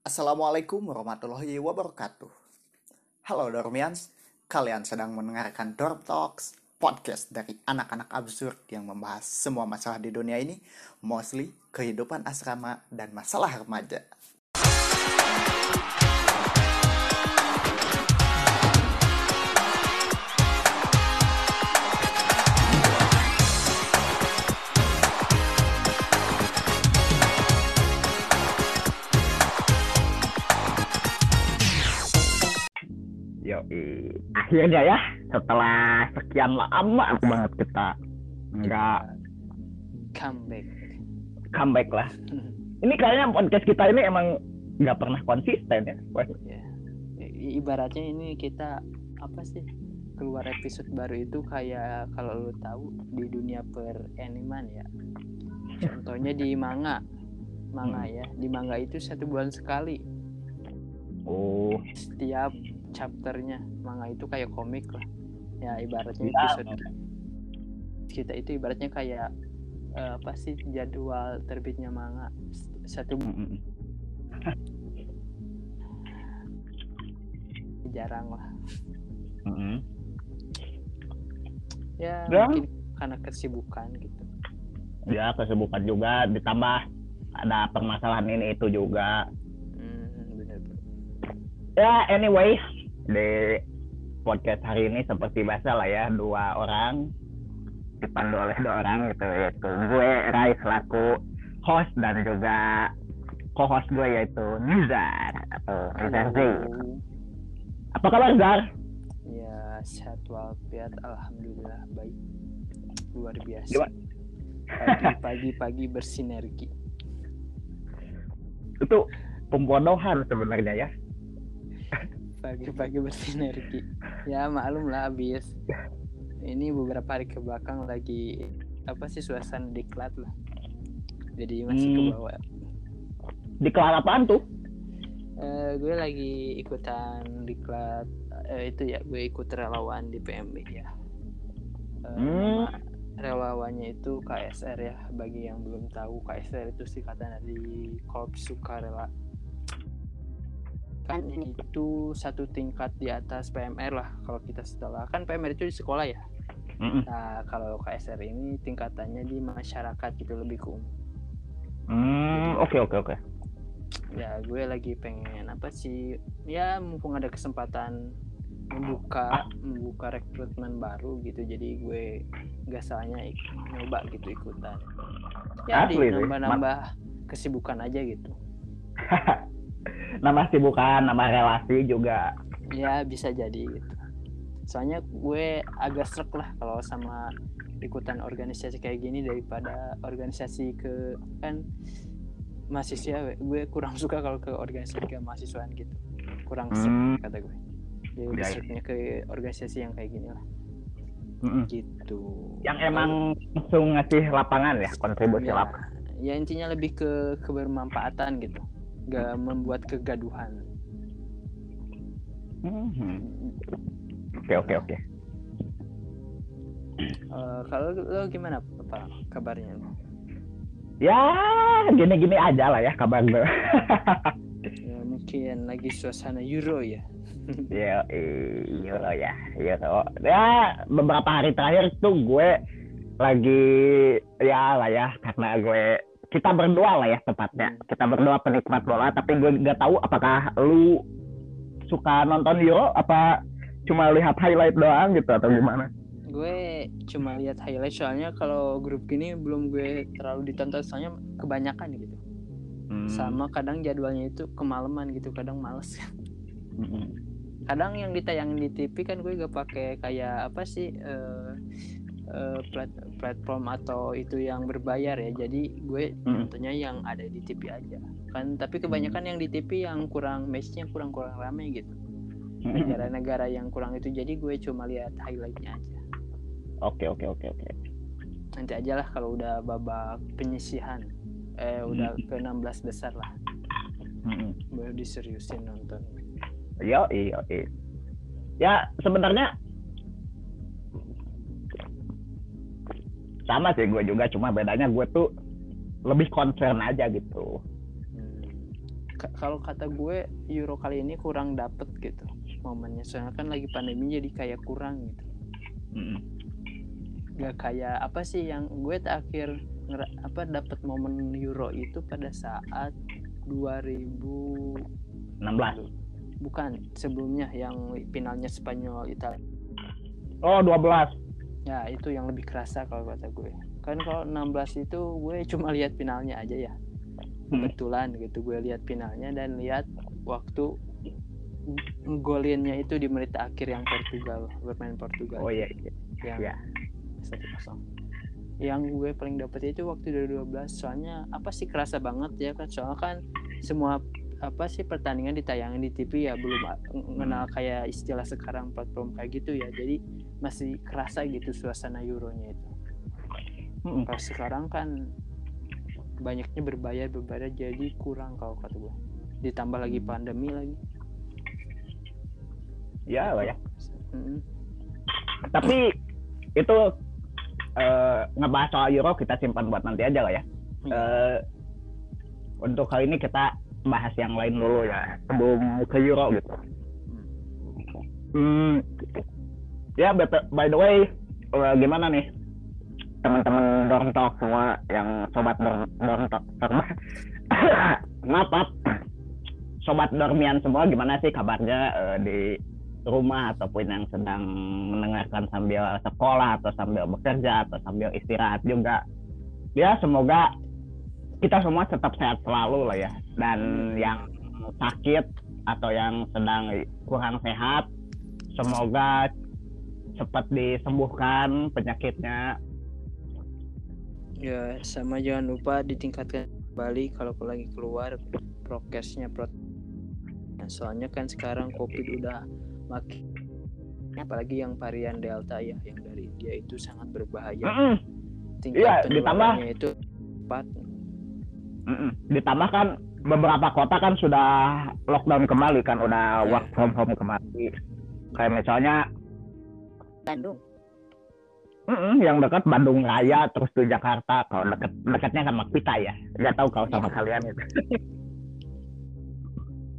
Assalamualaikum warahmatullahi wabarakatuh. Halo Dormians, kalian sedang mendengarkan Dorm Talks, podcast dari anak-anak absurd yang membahas semua masalah di dunia ini, mostly kehidupan asrama dan masalah remaja. Akhirnya ya setelah sekian lama banget kita nggak comeback. comeback lah. Ini kayaknya podcast kita ini emang nggak pernah konsisten ya. I- Ibaratnya ini kita apa sih keluar episode baru itu kayak kalau lu tahu di dunia per animan ya. Contohnya di manga. Manga ya. Di manga itu satu bulan sekali. Oh, Setiap chapternya manga itu kayak komik lah. Ya ibaratnya Ya. episode kita itu ibaratnya kayak eh, apa sih jadwal terbitnya manga satu jarang lah Mm-mm. ya Ya. mungkin karena kesibukan gitu ya kesibukan juga ditambah ada permasalahan ini itu juga. hmm, bener bener Ya anyway di podcast hari ini seperti biasa lah ya dua orang dipandu oleh dua orang gitu yaitu gue Rai selaku host dan juga co-host gue yaitu Nizar atau Nizar Z. Apa kabar Zar? ya sehat walafiat alhamdulillah baik luar biasa Gimana? pagi pagi pagi bersinergi Itu pembodohan sebenarnya ya. Pagi pagi bersinergi. Ya maklum lah abis ini beberapa hari ke belakang lagi apa sih suasana diklat lah. Jadi masih ke Hmm. bawah Di kelar apaan tuh? Eh, gue lagi ikutan diklat eh, itu ya gue ikut relawan di PMB ya. Eh, Hmm. relawannya itu KSR ya. Bagi yang belum tahu KSR itu singkatan dari Korps Sukarela kan itu satu tingkat di atas PMR lah kalau kita setelah. Kan PMR itu di sekolah ya? Mm-mm. nah kalau KSR ini tingkatannya di masyarakat gitu lebih ke umum. Hmm, oke oke oke. ya gue lagi pengen apa sih ya mumpung ada kesempatan membuka membuka rekrutmen baru gitu jadi gue nggak salahnya nyoba gitu ikutan. Ya di Asli sih, nambah nambah kesibukan aja gitu Nama sibukan, nama relasi juga. ya bisa jadi gitu soalnya gue agak srek lah kalau sama ikutan organisasi kayak gini daripada organisasi ke kan mahasiswa gue kurang suka kalau ke organisasi ke mahasiswaan gitu kurang srek Hmm. kata gue jadi Ya, ya. sreknya ke organisasi yang kayak gini lah Mm-mm. gitu Yang emang langsung ngasih lapangan ya, kontribusi ya, lapangan. ya intinya lebih ke kebermanfaatan gitu gak membuat kegaduhan Mhm. Oke oke oke. Eh, kalau lo gimana apa kabarnya lo? Ya gini-gini aja lah ya kabar gue. ya mungkin lagi suasana Euro ya ya iya ya iya ya beberapa hari terakhir tuh gue lagi ya lah ya karena gue kita berdua lah ya tepatnya. Hmm. kita berdua penikmat bola tapi gue nggak tahu apakah lu suka nonton Euro apa cuma lihat highlight doang gitu atau gimana? Gue cuma lihat highlight soalnya kalau grup gini belum gue terlalu ditonton soalnya kebanyakan gitu. Hmm, sama kadang jadwalnya itu kemalaman gitu kadang males. Mm-mm. kadang yang ditayangin di TV kan gue gak pakai kayak apa sih eh, eh, plat- platform atau itu yang berbayar ya. Jadi gue Mm. nontonnya yang ada di TV aja. Kan tapi kebanyakan yang di TV yang kurang matchnya kurang kurang rame gitu. Negara-negara yang kurang itu. Jadi gue cuma lihat highlightnya aja. Oke oke oke oke. Nanti aja lah kalau udah babak penyisihan. Eh udah ke 16 besar lah. Mm-mm. baru diseriusin nonton. Yo, iya, iya. Ya, sebenarnya sama sih gue juga, cuma bedanya gue tuh lebih concern aja gitu. Hmm. ka- kalau kata gue Euro kali ini kurang dapet gitu momennya soalnya kan lagi pandemi jadi kayak kurang gitu Mm-mm. nggak kayak apa sih yang gue terakhir ngera- apa dapat momen Euro itu pada saat 2000 16 bukan sebelumnya yang finalnya Spanyol Italia oh 12 ya itu yang lebih kerasa kalau kata gue. Kan kalau 16 itu gue cuma lihat finalnya aja ya. Hmm. kebetulan gitu gue lihat finalnya dan lihat waktu golinnya itu di menit akhir yang Portugal bermain Portugal. Oh iya iya. Yang iya. satu kosong. Yang gue paling dapet itu waktu 2012 soalnya apa sih kerasa banget ya kan soalnya kan semua apa sih pertandingan ditayangin di TV ya belum mengenal kayak istilah sekarang platform kayak gitu ya. Jadi masih kerasa gitu suasana Euronya itu. Mm-mm. kalau sekarang kan banyaknya berbayar berbayar jadi kurang kalau kata gue ditambah lagi pandemi lagi. Ya lah ya. Mm-mm. tapi itu eh, ngebahas soal Euro kita simpan buat nanti aja lah ya. Iya. Eh, untuk kali ini kita bahas yang lain dulu ya. Sebelum ke Euro gitu. Hmm, ya by, by the way eh, gimana nih? Teman-teman dorm talk semua yang sobat dorm, dorm talk maaf maaf. Sobat dormian semua gimana sih kabarnya eh, di rumah ataupun yang sedang mendengarkan sambil sekolah atau sambil bekerja atau sambil istirahat juga? Ya semoga kita semua tetap sehat selalu lah ya dan yang sakit atau yang sedang kurang sehat semoga cepat disembuhkan penyakitnya. Ya sama jangan lupa ditingkatkan kembali kalau lagi keluar prokesnya pro Nah, soalnya kan sekarang covid udah makin apalagi yang varian delta ya yang dari India itu sangat berbahaya. Mm-mm, tingkat Iya, ditambah- itu cepat. Mm-mm. ditambah kan beberapa kota kan sudah lockdown kembali kan udah Iya. work from home kembali. Kayak misalnya Bandung. Mm-mm, yang dekat Bandung Raya terus tuh Jakarta. Kalau deket dekatnya sama kita ya. Nggak tahu kalau sama Iya. kalian itu.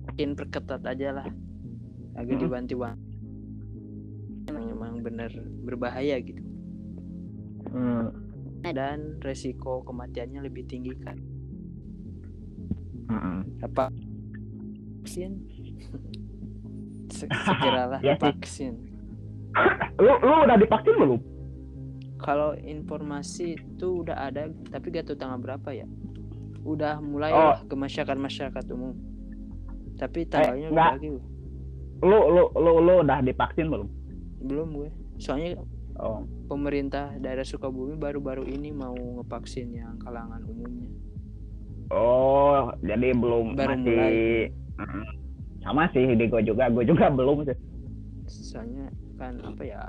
Makin perketat aja lah. Agak Mm-mm. dibantu-bantu memang memang benar berbahaya gitu. Hmm, dan resiko kematiannya lebih tinggi kan mm-mm. apa? Vaksin? Se- segeralah sih. vaksin. Lu lu udah divaksin belum? Kalau informasi itu udah ada tapi gak tahu tanggal berapa ya. Udah mulai Oh. ke masyarakat masyarakat umum. Tapi tanggalnya Eh, lagi lu lu lu lu udah divaksin belum? Belum gue. Soalnya oh. pemerintah daerah Sukabumi baru-baru ini mau ngevaksin yang kalangan umumnya oh jadi belum Baru masih mulai. Sama sih di gue juga gue juga belum sih. Soalnya kan apa ya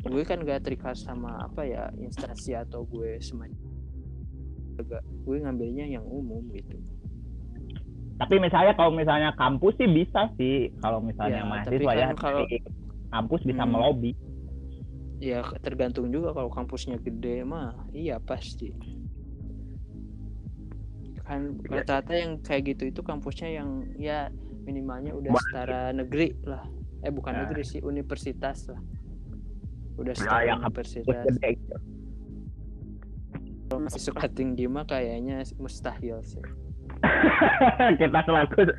gue kan gak terikat sama apa ya instansi atau gue semacam Agak- gue ngambilnya yang umum gitu. Tapi misalnya kalau misalnya kampus sih bisa sih kalau misalnya Ya, mahasiswa ya kan kalau- dari kampus bisa Hmm. melobi. Ya tergantung juga kalau kampusnya gede mah iya pasti kan Iya. rata-rata yang kayak gitu itu kampusnya yang ya minimalnya udah Wah. setara negeri lah eh bukan Ya. negeri sih universitas lah udah Ya, setara yang kampus universitas gitu. kalau masih suka tinggi mah kayaknya mustahil sih kita selaku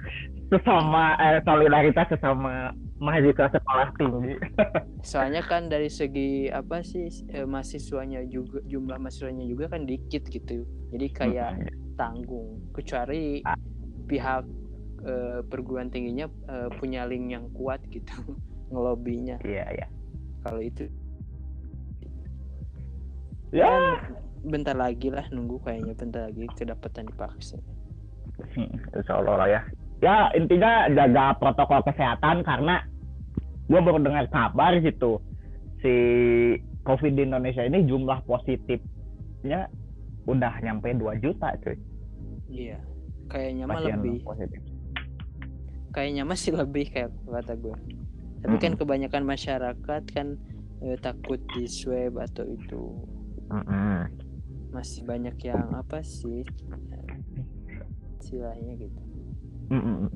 sesama eh, solidaritas sesama mahasiswa sekolah tinggi. Soalnya kan dari segi apa sih eh, mahasiswanya juga jumlah mahasiswanya juga kan dikit gitu. Jadi kayak tanggung. Kecuali Ah. pihak eh, perguruan tingginya eh, punya link yang kuat gitu ngelobinya. Iya iya. Kalau itu. Ya. Bentar lagi lah nunggu kayaknya bentar lagi kedapatan divaksin Hmm, insya Allah lah ya. Ya intinya jaga protokol kesehatan karena gue baru dengar kabar gitu si covid di Indonesia ini jumlah positifnya udah nyampe 2 juta cuy. Iya kayaknya mah lebih. positif. Kayaknya masih lebih kayak kata gue tapi kan Mm-mm. kebanyakan masyarakat kan eh, takut di swab atau itu. Masih banyak yang apa sih istilahnya gitu Mm-mm.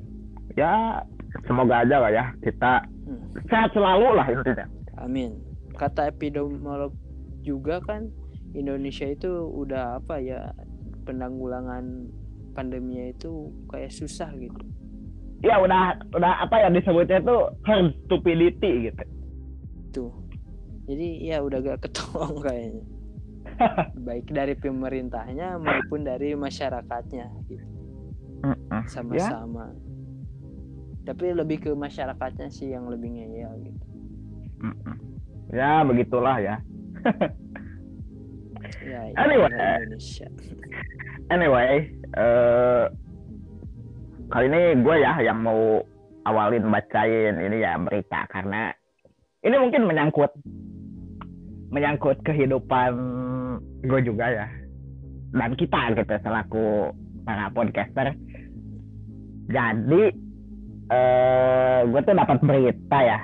ya semoga aja lah ya kita Hmm. sehat selalu lah intinya Amin. Kata epidemiolog juga kan Indonesia itu udah apa ya penanggulangan pandeminya itu kayak susah gitu. ya udah udah apa ya disebutnya itu herd stupidity gitu Tuh. Jadi ya udah gak ketolong kayaknya. Baik dari pemerintahnya maupun dari masyarakatnya gitu. Mm-mm. Sama-sama. Tapi lebih ke masyarakatnya sih yang lebih ngeyel gitu. Mm-mm. ya begitulah ya Ya, ya Anyway. Indonesia. anyway eh kali ini gue ya yang mau awalin bacain ini ya berita karena ini mungkin menyangkut menyangkut kehidupan gue juga ya dan kita gitu selaku para podcaster jadi eh gue tuh dapat berita ya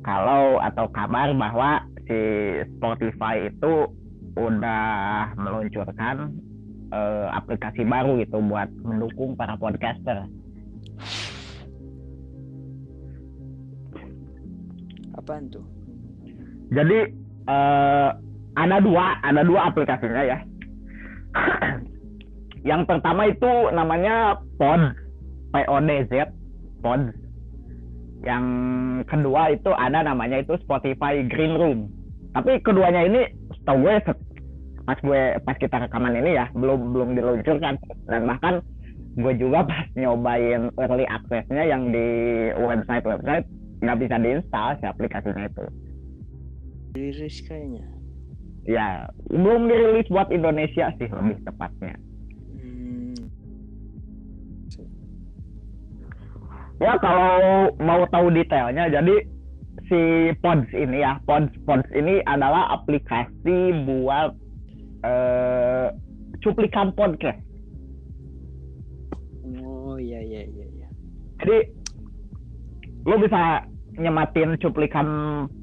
kalau atau kabar bahwa si Spotify itu udah meluncurkan eh, aplikasi baru gitu buat mendukung para podcaster. Apaan tuh? Jadi eh, ada dua, ada dua aplikasinya ya. Yang pertama itu namanya Pod, P O D Z, Pod. Yang kedua itu ada namanya itu Spotify Green Room. Tapi keduanya ini setahu gue pas gue pas kita rekaman ini ya belum belum diluncurkan dan bahkan gue juga pas nyobain early access-nya yang di website website nggak bisa diinstal si aplikasinya itu. Riris kayaknya. ya belum dirilis buat Indonesia sih lebih tepatnya ya kalau mau tahu detailnya jadi si Pods ini ya Pods Pods ini adalah aplikasi buat eh, cuplikan podcast Oh iya iya iya iya. jadi lo bisa nyematin cuplikan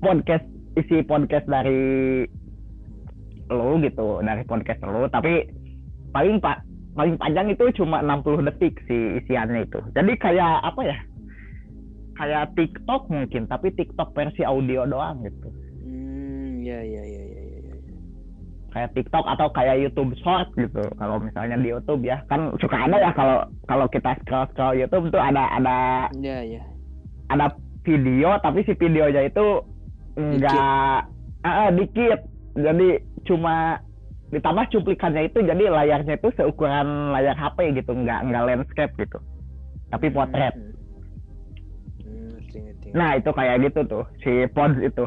podcast isi podcast dari lo gitu dari podcast lo tapi paling pak paling panjang itu cuma 60 detik si isiannya itu jadi kayak apa ya kayak TikTok mungkin tapi TikTok versi audio doang gitu Hmm, ya ya ya ya ya. ya. kayak TikTok atau kayak YouTube Short gitu kalau misalnya di YouTube ya kan suka ada ya kalau kalau kita scroll scroll YouTube tuh ada ada Ya ya. ada video tapi si videonya itu enggak ah, ah, dikit jadi cuma ditambah cuplikannya itu jadi layarnya itu seukuran layar HP gitu nggak nggak landscape gitu. Tapi potret. Hmm, hmm, ngerti. nah itu kayak gitu tuh si Pods itu.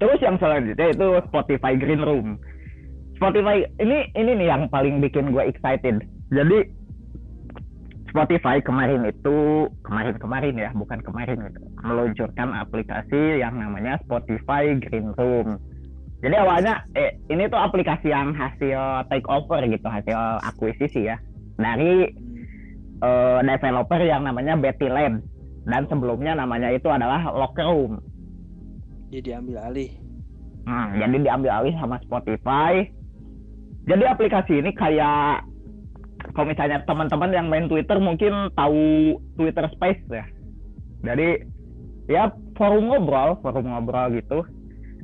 Terus yang selanjutnya itu Spotify Green Room. Spotify ini ini nih yang paling bikin gue excited. Jadi Spotify kemarin itu kemarin-kemarin ya bukan kemarin gitu, meluncurkan aplikasi yang namanya Spotify Green Room jadi awalnya eh, ini tuh aplikasi yang hasil take over gitu hasil akuisisi ya dari eh, developer yang namanya Betty Labs dan sebelumnya namanya itu adalah Locker Room. dia diambil alih. Hmm, jadi diambil alih sama Spotify. Jadi aplikasi ini kayak kalau misalnya teman-teman yang main Twitter mungkin tahu Twitter Space ya. Jadi ya forum ngobrol, forum ngobrol gitu.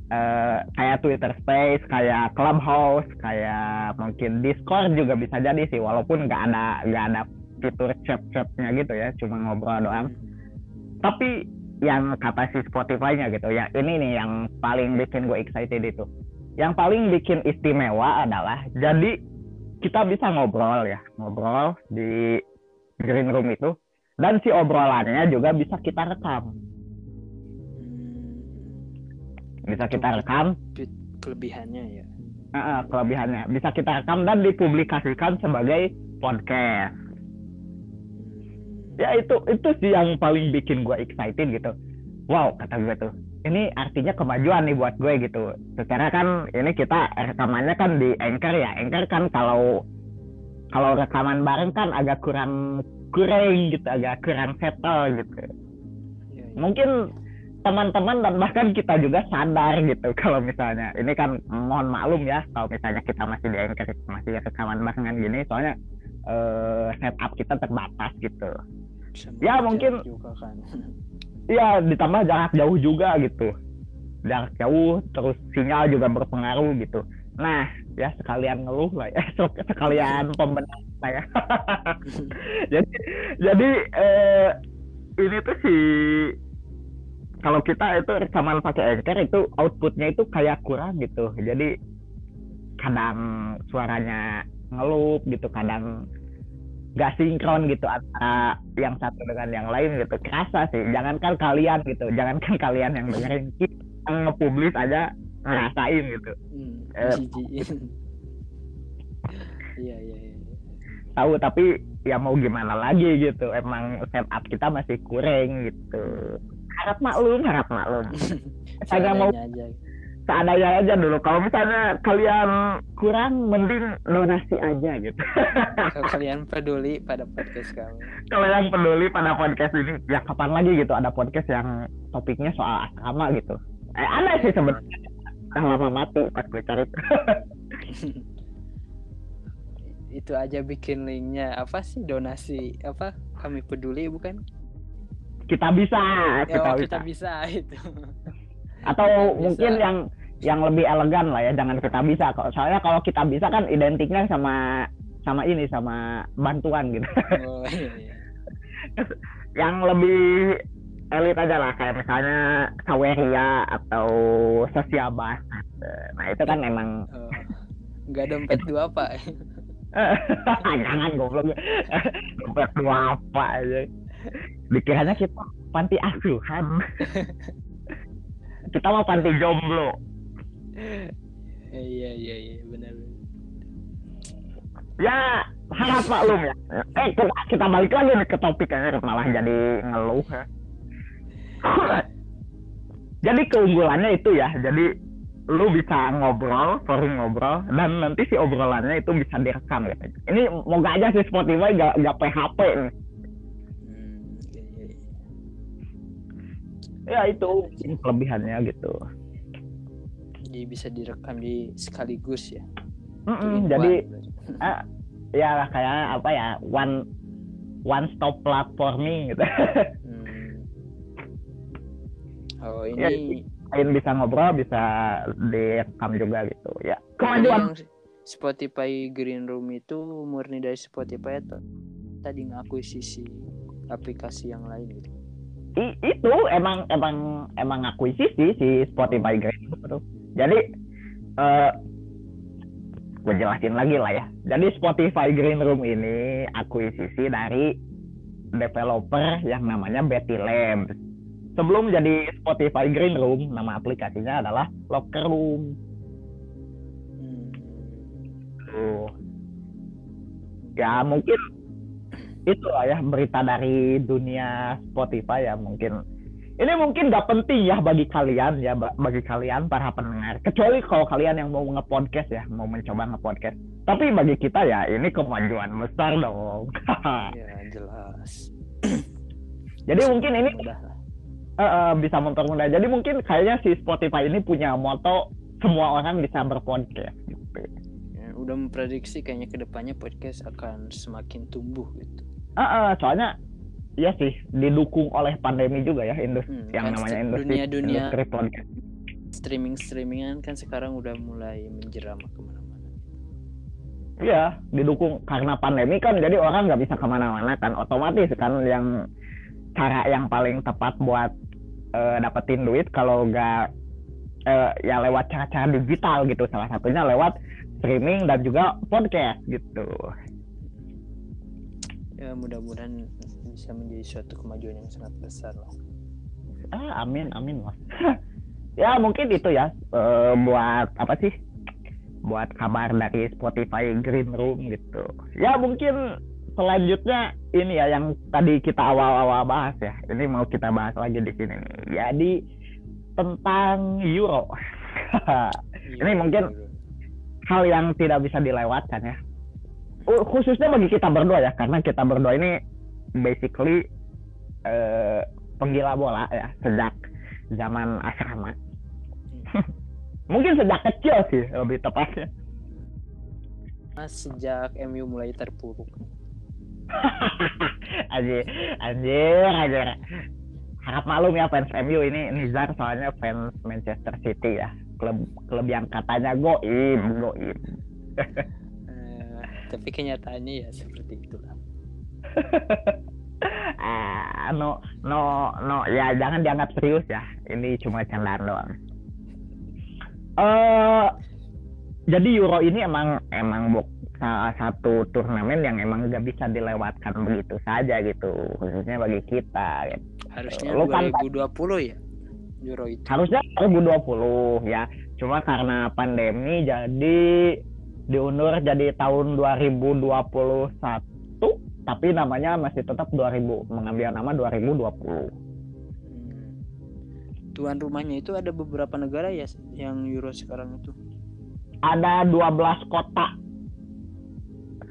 Eh, kayak Twitter Space, kayak Clubhouse, kayak mungkin Discord juga bisa jadi sih, walaupun nggak ada nggak ada fitur chat-chatnya gitu ya, cuma ngobrol doang. tapi yang kata si Spotify-nya gitu ya ini nih yang paling bikin gue excited itu yang paling bikin istimewa adalah jadi kita bisa ngobrol ya ngobrol di green room itu dan si obrolannya juga bisa kita rekam bisa kita rekam? kelebihannya ya. eh, kelebihannya. Bisa kita rekam dan dipublikasikan sebagai podcast. Hmm, ya itu itu sih yang paling bikin gue excited gitu. Wow kata gue tuh. Ini artinya kemajuan nih buat gue gitu. Secara kan ini kita rekamannya kan di anchor ya. Anchor kan kalau kalau rekaman bareng kan agak kurang kurang gitu agak kurang settle gitu. Ya, ya. mungkin teman-teman dan bahkan kita juga sadar gitu kalau misalnya ini kan mohon maklum ya kalau misalnya kita masih di anchor masih rekaman barengan gini soalnya eh, setup kita terbatas gitu Sama Ya, mungkin juga kan Iya, ditambah jarak jauh juga gitu. Jarak jauh, terus sinyal juga berpengaruh gitu. Nah, ya sekalian ngeluh lah ya, sekalian pembenahan lah ya. jadi, jadi eh, ini tuh si kalau kita itu rekaman pakai Anchor itu outputnya itu kayak kurang gitu. Jadi kadang suaranya ngelup gitu, kadang nggak sinkron gitu antara yang satu dengan yang lain gitu kerasa sih jangankan kalian gitu jangankan kalian yang dengerin kita yang nge-publish aja ngerasain gitu hmm, Eh. iya iya iya tahu tapi ya mau gimana lagi gitu emang setup kita masih kurang gitu harap maklum harap maklum. Saya mau Seadanya aja. aja dulu. Kalau misalnya kalian kurang mending donasi aja gitu. Kalau kalian peduli pada podcast kami. Kalau yang peduli pada podcast ini ya kapan lagi gitu? Ada podcast yang topiknya soal asrama gitu. Eh ada sih sebenarnya. Udah lama mati pas gue cari. Itu aja bikin linknya. Apa sih donasi? Apa? Kami peduli bukan kita bisa ya kita bisa kita bisa. itu. Atau Kita bisa. mungkin yang yang lebih elegan lah ya jangan kita bisa. Kok soalnya kalau kita bisa kan identiknya sama sama ini sama bantuan gitu. Oh iya iya. Yang lebih elit aja lah kayak misalnya Saweria atau Sosiabas nah itu kan emang Oh, nggak dompet dua pak jangan goblok. Dompet dua apa aja dikiranya kita panti asuhan. Kita mau panti jomblo. Iya iya iya benar ya harap maklum ya. Eh kita, kita balik lagi nih ke topik aja malah jadi ngeluh ya. jadi keunggulannya itu ya jadi lu bisa ngobrol forum ngobrol dan nanti si obrolannya itu bisa direkam gitu ini moga aja si Spotify gak, gak PHP nih ya itu. Kelebihannya gitu. Jadi bisa direkam di sekaligus ya? Two in jadi ah, ya kayak apa ya one one stop platforming gitu. Hmm. oh Ya, ini selain bisa ngobrol bisa direkam juga gitu ya. Kemajuan Spotify Green Room itu murni dari Spotify atau tadi ngakuisisi aplikasi yang lain gitu I- itu emang emang emang akuisisi si Spotify Green itu. Jadi eh gue jelasin lagi lah ya. Jadi Spotify Green Room ini akuisisi dari developer yang namanya Betty Labs. Sebelum jadi Spotify Green Room, nama aplikasinya adalah Locker Room. Tuh. Ya mungkin itu lah ya berita dari dunia Spotify ya mungkin. Ini mungkin gak penting ya bagi kalian ya ba- bagi kalian para pendengar. Kecuali kalau kalian yang mau nge-podcast ya mau mencoba nge-podcast. Tapi bagi kita ya ini kemajuan besar dong. Ya jelas. Jadi mungkin ini Mudah eh, eh, bisa mempermudah jadi mungkin kayaknya si Spotify ini punya moto semua orang bisa berpodcast gitu. Ya, udah memprediksi kayaknya ke depannya podcast akan semakin tumbuh gitu Eh, eh, soalnya Iya sih, didukung oleh pandemi juga ya industri Hmm, yang kan namanya st- industri industri podcast. streaming streamingan kan sekarang udah mulai menjerama ke mana-mana Iya, didukung karena pandemi kan jadi orang nggak bisa ke mana-mana kan otomatis kan yang cara yang paling tepat buat eh, dapetin duit kalau nggak eh, ya lewat cara-cara digital gitu salah satunya lewat streaming dan juga podcast gitu. Ya mudah-mudahan bisa menjadi suatu kemajuan yang sangat besar lah Ah, amin amin mas. ya mungkin itu ya eh, buat apa sih? Buat kabar dari Spotify Green Room gitu. Ya mungkin selanjutnya ini ya yang tadi kita awal-awal bahas ya. Ini mau kita bahas lagi di sini nih. Jadi tentang Euro. Ini mungkin- Hal yang tidak bisa dilewatkan ya. Uh, Khususnya bagi kita berdua ya, karena kita berdua ini basically eh, penggila bola ya sejak zaman asrama. Mungkin sejak kecil sih lebih tepatnya. Sejak MU mulai terpuruk anjir, anjir, anjir. Harap maklum ya fans MU ini Nizar soalnya fans Manchester City ya. Klub klub yang katanya goib, goib. Tapi kenyataannya ya seperti itulah ah, no, no, no, ya jangan dianggap serius ya. Ini cuma candaan doang. Eh, jadi Euro ini emang emang buk, salah satu turnamen yang emang gak bisa dilewatkan begitu saja gitu, khususnya bagi kita. Gitu. harusnya Lu kan- 2020 ya Euro itu Harusnya 2020 ya, cuma karena pandemi jadi diundur jadi tahun 2021, tapi namanya masih tetap 2000, mengambil nama 2020. Hmm. tuan rumahnya itu ada beberapa negara ya yang Euro sekarang itu ada 12 kota.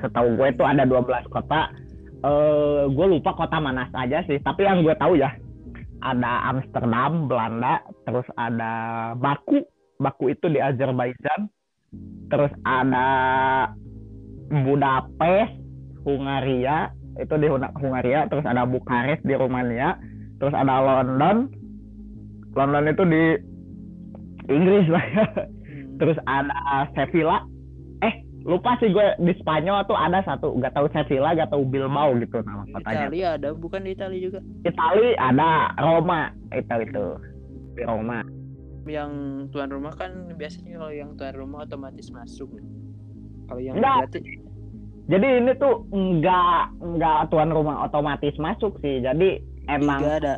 Setahu gue itu ada 12 kota. Eh, gue lupa kota mana saja sih. Tapi yang gue tahu ya, ada Amsterdam, Belanda, terus ada Baku. Baku itu di Azerbaijan. Terus ada Budapest, Hungaria, itu di Hungaria. Terus ada Bukares di Rumania. Terus ada London. London itu di Inggris lah ya Hmm. terus ada Sevilla eh lupa sih gue di Spanyol tuh ada satu gak tahu Sevilla gak tahu Bilbao gitu nama kotanya Italia ada bukan di Italia juga Itali ada Roma itu itu di Roma yang tuan rumah kan biasanya kalau yang tuan rumah otomatis masuk kalau yang Enggak. berarti jadi ini tuh nggak nggak tuan rumah otomatis masuk sih. Jadi emang nggak ada.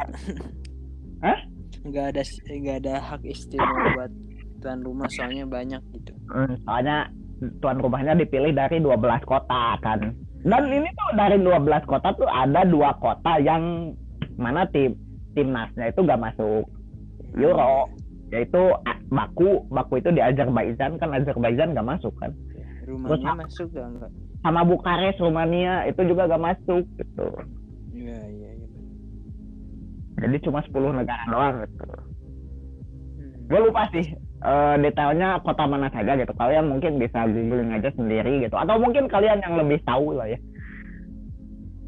Hah? nggak ada nggak ada hak istimewa buat tuan rumah soalnya banyak gitu. Hmm, soalnya tuan rumahnya dipilih dari 12 kota kan. Dan ini tuh dari 12 kota tuh ada dua kota yang mana tim timnasnya itu gak masuk. Euro yaitu Baku Baku itu di Azerbaijan kan Azerbaijan gak masuk kan? Rumahnya Terus- masuk gak enggak sama Bukares Rumania itu juga gak masuk gitu. Iya iya iya jadi cuma 10 negara doang gitu. Hmm. gue lupa sih eh, detailnya kota mana saja gitu. Kalian mungkin bisa googling aja sendiri gitu. Atau mungkin kalian yang lebih tahu lah ya.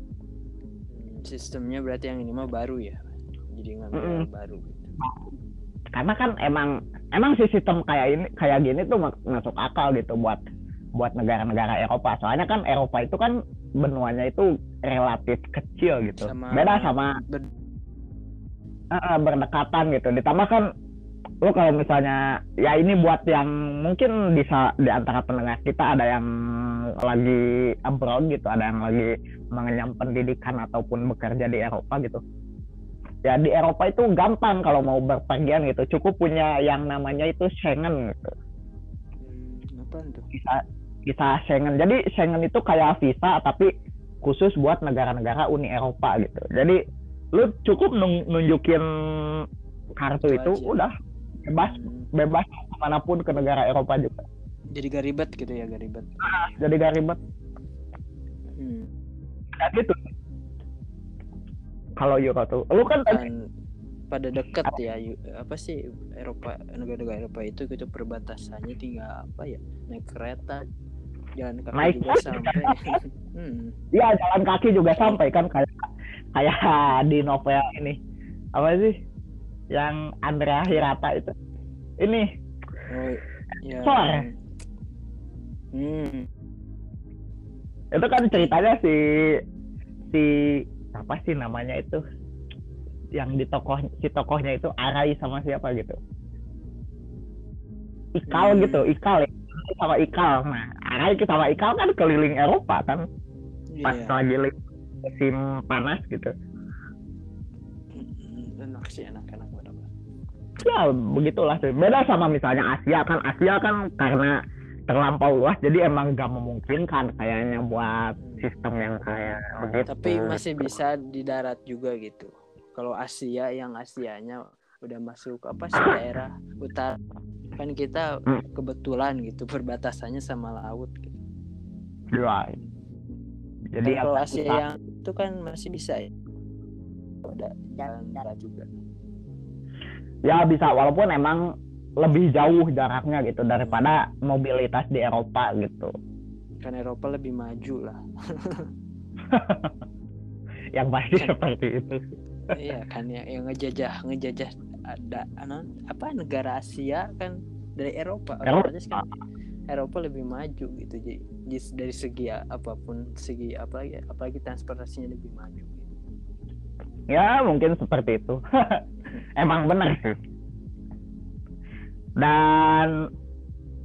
Hmm, sistemnya berarti yang ini mah baru ya? Jadi ngambil Mm-mm. yang baru gitu karena kan emang emang sih sistem kayak ini kayak gini tuh masuk akal gitu buat buat negara-negara Eropa. Soalnya kan Eropa itu kan benuanya itu relatif kecil gitu. Sama- beda sama Ber- eh, berdekatan gitu. Ditambah kan lo kalau misalnya ya ini buat yang mungkin bisa di antara pendengar kita ada yang lagi abroad gitu ada yang lagi mengenyam pendidikan ataupun bekerja di Eropa gitu ya di Eropa itu gampang kalau mau berpergian gitu. Cukup punya yang namanya itu Schengen gitu. Hmm, tuh? Bisa bisa Schengen. Jadi Schengen itu kayak visa tapi khusus buat negara-negara Uni Eropa gitu. Jadi lu cukup nun- nunjukin kartu Itu itu aja. udah. Bebas Hmm, bebas ke mana pun ke negara Eropa juga. Jadi gak ribet gitu ya gak ribet. Jadi gak ribet. Hmm. ya gitu kalau Euro tuh. Lu kan tadi pada deket ya apa sih Eropa negara-negara Eropa itu gitu perbatasannya tinggal apa ya naik kereta jalan kaki Naik juga sampai. Hmm. ya jalan kaki juga sampai kan kayak kayak di novel ini. Apa sih yang Andrea Hirata itu. Ini. Oh ya hmm. itu kan ceritanya si si apa sih namanya itu? Yang di tokoh si tokohnya itu Arai sama siapa gitu. Ikal Hmm. gitu Ikal. Ya sama Ikal. Nah Arai sama Ikal kan keliling Eropa kan? Pas Iya. lagi musim panas gitu. Hmm, enak sih enak-enak ya begitulah sih. Beda sama misalnya Asia kan. Asia kan karena terlampau luas jadi emang gak memungkinkan kayaknya buat sistem yang kayak begitu tapi masih bisa di darat juga gitu kalau Asia yang Asianya udah masuk apa sih daerah utara kan kita Hmm. kebetulan gitu perbatasannya sama laut gitu. Iya. jadi kalau Asia susah. yang itu kan masih bisa ya udah jalan darat juga ya bisa walaupun emang lebih jauh jaraknya gitu daripada mobilitas di Eropa gitu kan Eropa lebih maju lah. Yang pasti Kan- seperti itu. Iya kan yang, yang ngejajah ngejajah ada apa negara Asia kan dari Eropa. Eropa. otomatis kan Eropa lebih maju gitu. Jadi dari segi apa pun segi apalagi apalagi transportasinya lebih maju gitu. ya mungkin seperti itu. Emang benar dan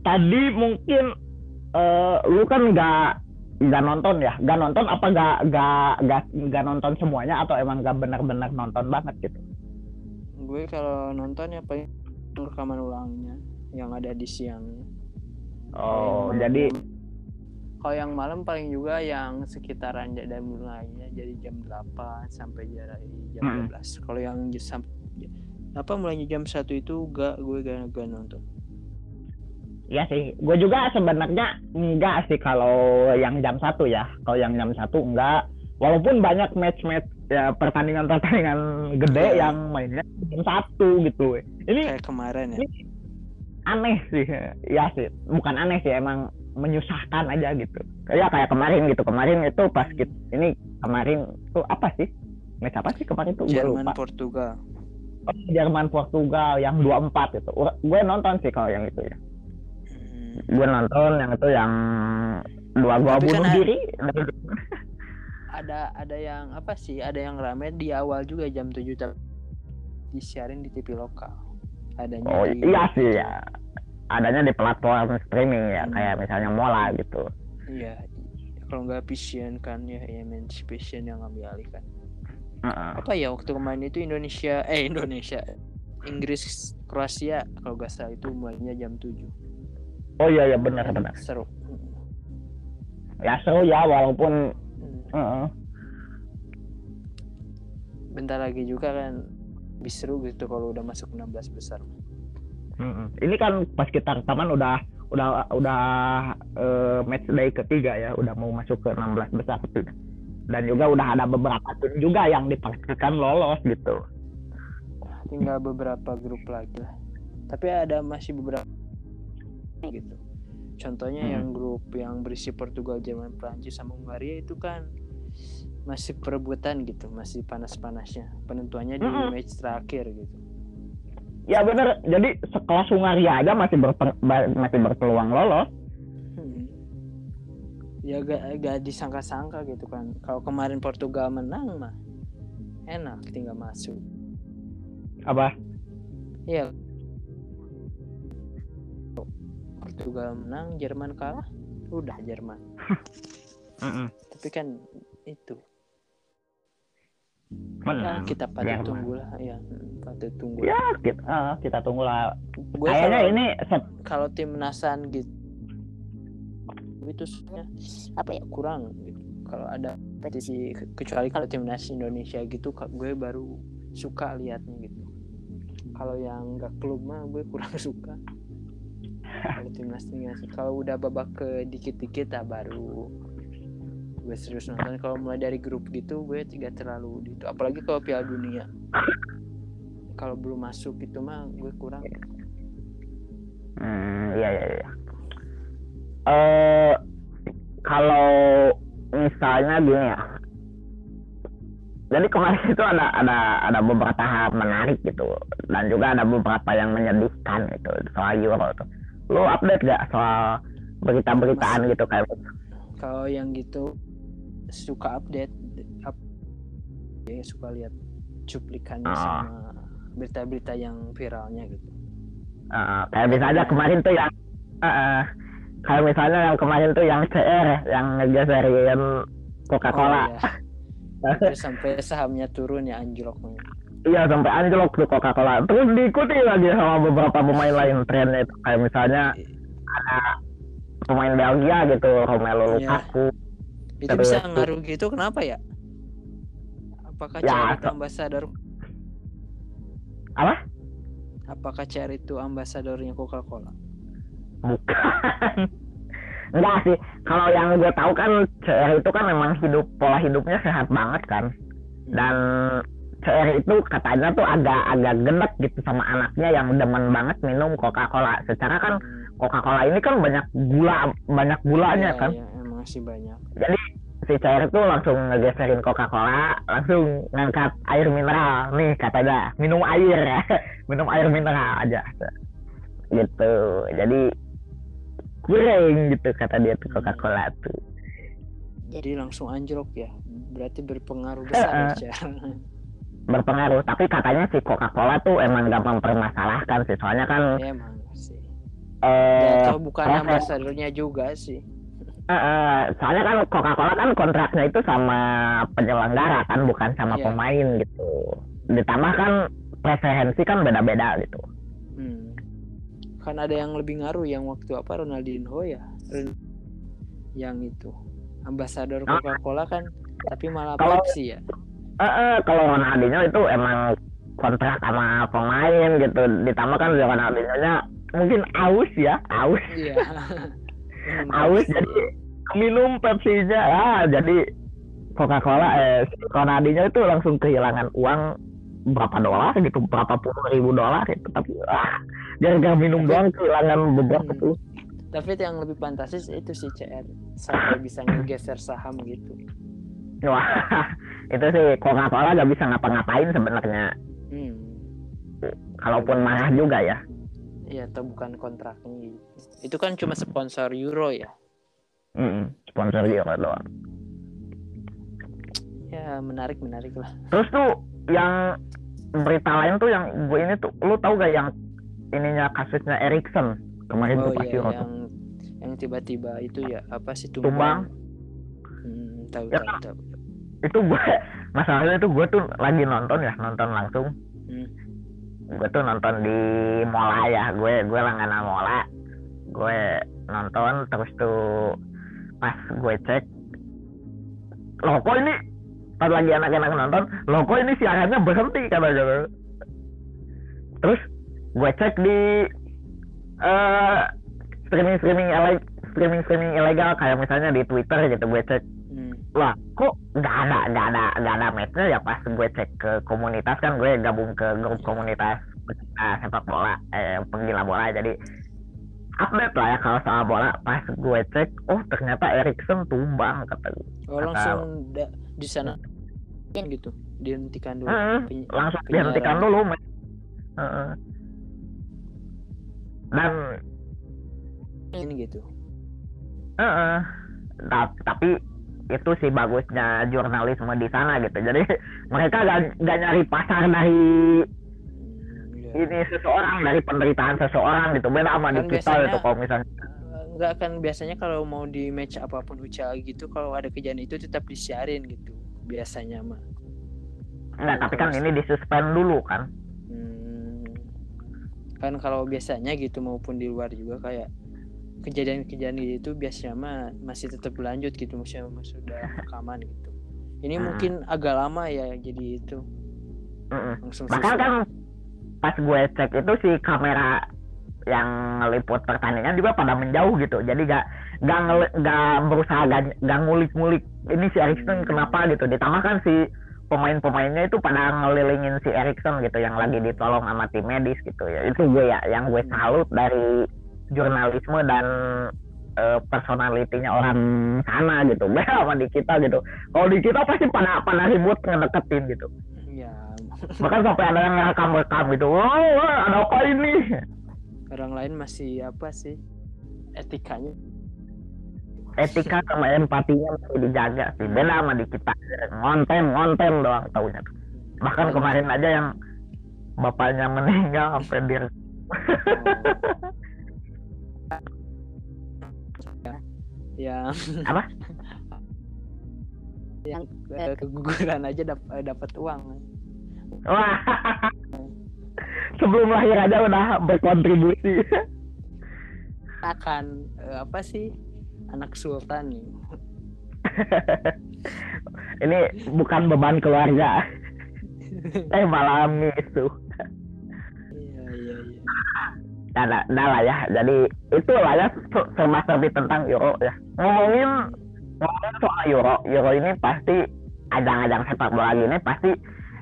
tadi mungkin eh, lu kan nggak nggak nonton ya? Nggak nonton apa nggak nggak nggak nggak nonton semuanya atau emang nggak benar-benar nonton banget gitu? Gue kalau nonton ya paling rekaman ulangnya yang ada di siangnya oh yang jadi kalau yang malam paling juga yang sekitaran dari mulainya jadi jam 8 sampai jam Hmm. 12 kalau yang jam apa mulainya jam satu itu gak gue gak, gak nonton Iya sih, gue juga sebenarnya enggak sih kalau yang jam satu ya. Kalau yang jam satu enggak. Walaupun banyak match-match ya pertandingan-pertandingan gede Iya. yang mainnya jam satu gitu. Ini kayak kemarin ya aneh sih, ya sih. Bukan aneh sih, emang menyusahkan aja gitu. Ya kayak kemarin gitu. Kemarin itu pas kita, ini kemarin tuh apa sih? Match apa sih kemarin tuh? Jerman. Portugal Oh, Jerman Portugal yang 2-4 itu. Gue nonton sih kalau yang itu ya. Gue nonton yang itu yang dua gua Tapi kan bunuh ada- diri. Ada ada yang apa sih ada yang rame di awal juga jam 7 tapi disiarin di TV lokal. Adanya oh di iya sih ya. Adanya di platform streaming ya. Hmm. kayak misalnya Mola gitu. Iya kalau nggak Vision kan ya Emancipation yang ngambil alih kan. Heeh. apa ya waktu kemarin itu Indonesia eh Indonesia Inggris Kroasia kalau nggak salah itu mulainya jam 7 oh iya iya benar benar seru ya seru ya walaupun Hmm. heeh. bentar lagi juga kan lebih seru gitu kalau udah masuk 16 besar Mm-mm. ini kan pas kita rekaman udah udah udah eh, match day ketiga ya udah mau masuk ke 16 besar dan juga udah ada beberapa tim juga yang dipastikan lolos gitu tinggal beberapa grup lagi lah tapi ada masih beberapa gitu. Contohnya Hmm. yang grup yang berisi Portugal Jerman Prancis sama Hungaria itu kan masih perebutan gitu masih panas-panasnya. Penentuannya di Mm-mm. match terakhir gitu. Ya bener. Jadi sekelas Hungaria aja masih berpe- ba- masih berpeluang lolos. Hmm. ya gak, gak disangka-sangka gitu kan. Kalau kemarin Portugal menang mah enak tinggal masuk. Apa? Ya Portugal menang Jerman kalah udah Jerman. Tapi kan itu. Ya, Menang. kita patut Jerman. tunggu lah ya. Hmm, patut tunggu ya kita eh, kita tunggu lah. Gue kayaknya kalau ini kalau timnasan gitu itu sebenarnya apa ya kurang gitu. Kalau ada petisi kecuali kalau timnas Indonesia gitu gue baru suka liatnya gitu. Kalau yang nggak klub mah gue kurang suka kalau timnas timnas kalau udah babak ke dikit-dikit ah baru gue serius nonton kalau mulai dari grup gitu gue tidak terlalu gitu apalagi kalau Piala Dunia kalau belum masuk itu mah gue kurang Hmm, iya iya iya. Eh kalau misalnya gini ya. Jadi kemarin itu ada ada ada beberapa hal menarik gitu dan juga ada beberapa yang menyedihkan gitu soal Euro tuh. Lu update gak soal berita-beritaan gitu kayak kalau yang gitu suka update up, ya suka lihat cuplikannya Ah. sama berita-berita yang viralnya gitu eh, kayak misalnya kemarin tuh yang eh, eh, kayak misalnya yang kemarin tuh yang CR yang ngegeserin Coca-Cola. Oh, iya. Sampai sahamnya turun ya anjloknya Iya sampai anjlok tuh Coca-Cola. Terus diikuti lagi sama beberapa pemain lain trennya itu kayak misalnya ada pemain Belgia gitu Romelu Iya. Lukaku. itu Terus- bisa ngaruh gitu kenapa ya apakah Ya, cari itu ambasador Apa? apakah cari itu ambasadornya Coca-Cola Bukan. Enggak sih. Kalau yang gue tahu kan CR itu kan memang hidup pola hidupnya sehat banget kan. Dan CR itu katanya tuh agak agak genet gitu sama anaknya yang demen banget minum Coca-Cola. Secara kan. Coca-Cola ini kan banyak gula banyak gulanya Iya, kan. iya, emang sih banyak si cair tuh langsung ngegeserin Coca-Cola, langsung ngangkat air mineral nih katanya minum air ya, minum air mineral aja gitu. Jadi kurang gitu kata dia tuh Coca-Cola tuh. Jadi langsung anjlok ya. Berarti berpengaruh besar ya. Berpengaruh, tapi katanya si Coca-Cola tuh emang gak mempermasalahkan sih, soalnya kan Ya, emang sih. eh Ya, atau bukan ambasadornya juga sih. Eh, eh, soalnya kan Coca-Cola kan kontraknya itu sama penyelenggara kan bukan sama Iya. pemain gitu. Ditambah kan preferensi kan beda-beda gitu. Hmm. Kan ada yang lebih ngaruh yang waktu apa Ronaldinho ya. Yang itu. Ambasador Ah. Coca-Cola kan tapi malah Pepsi ya. Eh, eh, kalau Ronaldinho itu emang kontrak sama pemain gitu. Ditambah kan Ronaldinho-nya mungkin aus ya, aus, Iya. Aus Pepsi. jadi minum Pepsi-nya. Ah, jadi Coca-Cola eh si Ronaldinho itu langsung kehilangan uang berapa dolar gitu, berapa puluh ribu dolar itu. Tapi ah, gara-gara minum doang kehilangan beberapa Hmm. puluh. Tapi yang lebih fantastis itu si CR sampai bisa ngegeser saham gitu. Wah, itu sih Coca-Cola gak bisa ngapa-ngapain sebenarnya. Hmm. Kalaupun marah juga ya. Iya, atau bukan kontraknya. Itu kan cuma sponsor Euro ya. Mm-mm, sponsor Euro doang. Ya, menarik menarik lah. Terus tuh yang berita lain tuh yang gue ini tuh, lu tahu gak yang ininya kasusnya Erikson kemarin Oh tuh pas iya, Euro tuh. yang yang tiba-tiba itu ya apa sih Tumbang. tumbang? Hmm, tahu Ya tahu tahu. Itu gue masalahnya itu gue tuh lagi nonton ya nonton langsung. Hmm. Gue tuh nonton di Mola ya, gue gue langganan Mola. Gue nonton terus tuh pas gue cek loh kok ini pas lagi anak-anak nonton loh kok ini siarannya berhenti kata gitu terus gue cek di eh streaming streaming streaming streaming ilegal kayak misalnya di Twitter gitu gue cek. Lah kok nggak ada nggak ada nggak ada matchnya ya pas gue cek ke komunitas kan gue gabung ke grup komunitas pecinta sepak bola eh penggila bola jadi update lah ya kalau soal bola pas gue cek oh ternyata Erikson tumbang kata gue Oh langsung da- di sana kan gitu dihentikan dulu. Hmm, Peny- langsung penyiaran. dihentikan dulu men. Heeh. dan ini gitu. Heeh. Ta- tapi itu sih bagusnya jurnalisme di sana gitu jadi mereka gak, gak nyari pasar dari iya. ini seseorang dari penderitaan seseorang gitu beda sama di Kan kita biasanya- gitu kalau misalnya Eh, nggak akan biasanya kalau mau di match apa pun ucal gitu kalau ada kejadian itu tetap disiarin gitu biasanya mah. enggak tapi kan ini disuspend dulu kan Hmm. Kan kalau biasanya gitu maupun di luar juga kayak kejadian-kejadian itu biasanya mah masih tetap berlanjut gitu maksudnya sudah rekaman gitu. Ini Hmm. mungkin agak lama ya jadi itu. Langsung bahkan kan pas gue cek itu si kamera yang ngeliput pertandingan juga pada menjauh gitu. Jadi gak gak, ngeli- gak berusaha gak, gak ngulik-ngulik ini si Erikson kenapa? gitu. Ditambah kan si pemain-pemainnya itu pada ngelilingin si Erikson gitu yang lagi ditolong sama tim medis gitu ya. Itu gue ya yang gue salut dari jurnalisme dan eh, personalitinya orang sana gitu. Beda sama di kita gitu. Kalau di kita pasti pada pada ribut ngedeketin gitu. Ya bahkan sampai ada yang ngerekam-rekam gitu. Wah wah, ada apa ini? Orang lain masih apa sih? Etikanya. Etika sama empatinya masih dijaga sih. Beda sama di kita. Ngonten ngonten doang taunya. Bahkan kemarin aja yang bapaknya meninggal sampai dia yang Apa? yang eh, keguguran aja dap- eh, dapat uang. Wah. Sebelum lahir aja udah berkontribusi. Akan eh, apa sih? Anak sultan. Nih ini bukan beban keluarga. Eh malah itu Nah, nah, nah lah ya. Jadi itu lah ya se- serba-serbi tentang Euro ya. Ngomongin ngomongin soal Euro. Euro ini pasti ajang-ajang sepak bola gini pasti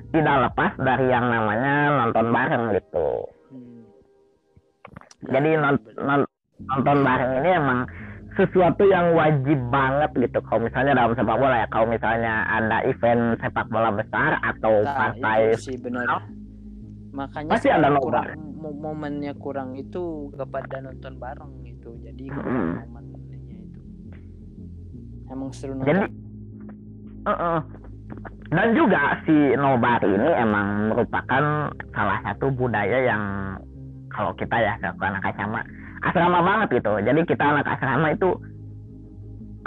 tidak lepas dari yang namanya nonton bareng gitu. Hmm. jadi non- non- nonton bareng ini emang sesuatu yang wajib banget gitu. Kalau misalnya dalam sepak bola ya kalau misalnya ada event sepak bola besar atau Nah, partai sih benar. Makanya Pasti ada mo- momennya kurang itu kepada nonton bareng gitu. Jadi kurang momennya itu. Emang seru nonton. jadi uh-uh. dan juga si nobar ini emang merupakan salah satu budaya yang kalau kita ya ke anak asrama asrama banget gitu jadi kita anak asrama itu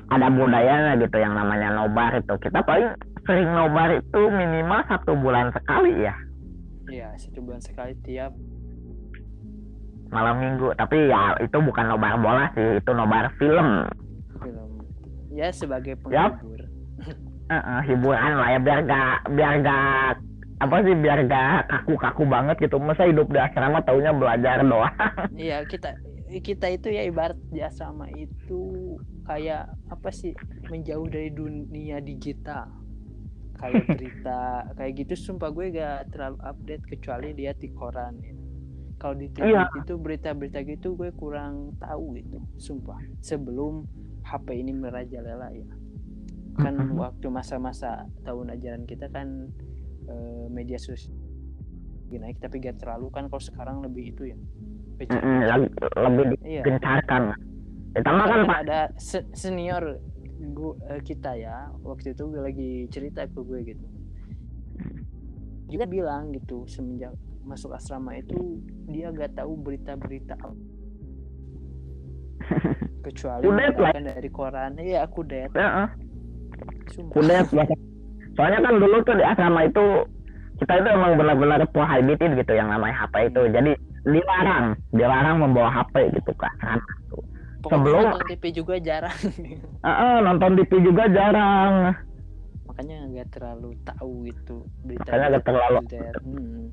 ada budayanya gitu yang namanya nobar itu kita paling sering nobar itu minimal satu bulan sekali ya Iya, satu bulan sekali tiap malam minggu tapi ya itu bukan nobar bola sih itu nobar film film. Ya sebagai penghibur. Heeh, hiburan lah ya biar gak biar gak apa sih biar gak kaku-kaku banget gitu masa hidup di asrama taunya belajar doang Iya, kita kita itu ya ibarat di asrama itu kayak apa sih menjauh dari dunia digital kayak berita kayak gitu sumpah gue gak terlalu update kecuali lihat di koran ya. Kalau di TV Iya. itu berita-berita gitu gue kurang tahu gitu sumpah sebelum HP ini merajalela ya kan Mhm. waktu masa-masa tahun ajaran kita kan eh, media sosial naik tapi gak terlalu kan kalau sekarang lebih itu ya lebih Iya. digencarkan ditambah kan Kan ada se- senior gua, eh, kita ya waktu itu gue lagi cerita ke gue gitu juga bilang gitu semenjak masuk asrama itu dia gak tahu berita-berita kecuali Kudet lah. dari koran. Iya aku dead Heeh, sumpah. Kudet soalnya kan dulu tuh di asrama itu kita itu emang benar-benar prohibited gitu yang namanya HP itu. Jadi dilarang. Dilarang membawa HP gitu kan Pokoknya sebelum- nonton TV juga jarang. Heeh, nonton TV juga jarang. Makanya nggak terlalu tahu itu berita Makanya nggak terlalu- hmm.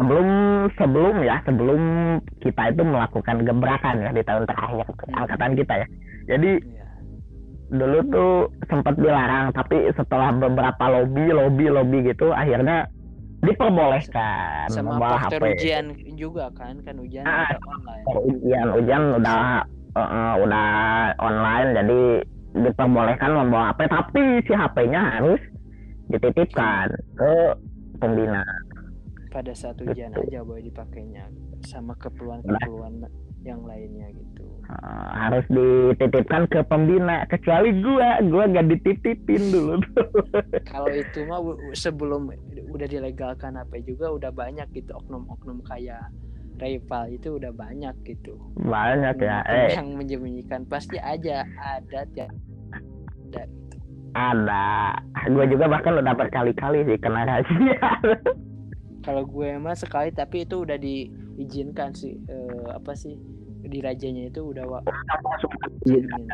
Sebelum sebelum ya sebelum kita itu melakukan gebrakan ya di tahun terakhir angkatan kita ya jadi Iya. dulu tuh sempat dilarang tapi setelah beberapa lobby lobby lobby gitu akhirnya diperbolehkan sama membawa faktor HP ujian juga kan kan ujian Ah. online ujian ujian udah eh, udah online jadi diperbolehkan membawa HP tapi si HP-nya harus dititipkan ke pembina pada saat ujian aja boleh dipakainya sama keperluan-keperluan yang lainnya gitu. Eh, harus dititipkan ke pembina kecuali gua. Gua gak dititipin dulu. Kalau itu mah sebelum udah dilegalkan apa juga udah banyak gitu oknum-oknum kayak rival itu udah banyak gitu. Banyak ya eh. yang menyembunyikan pasti aja ada tiap ada gitu. ada. Gua juga bahkan udah berkali-kali sih kena razia kalau gue mah sekali tapi itu udah diizinkan sih eh, apa sih di rajanya itu udah wa- izinin.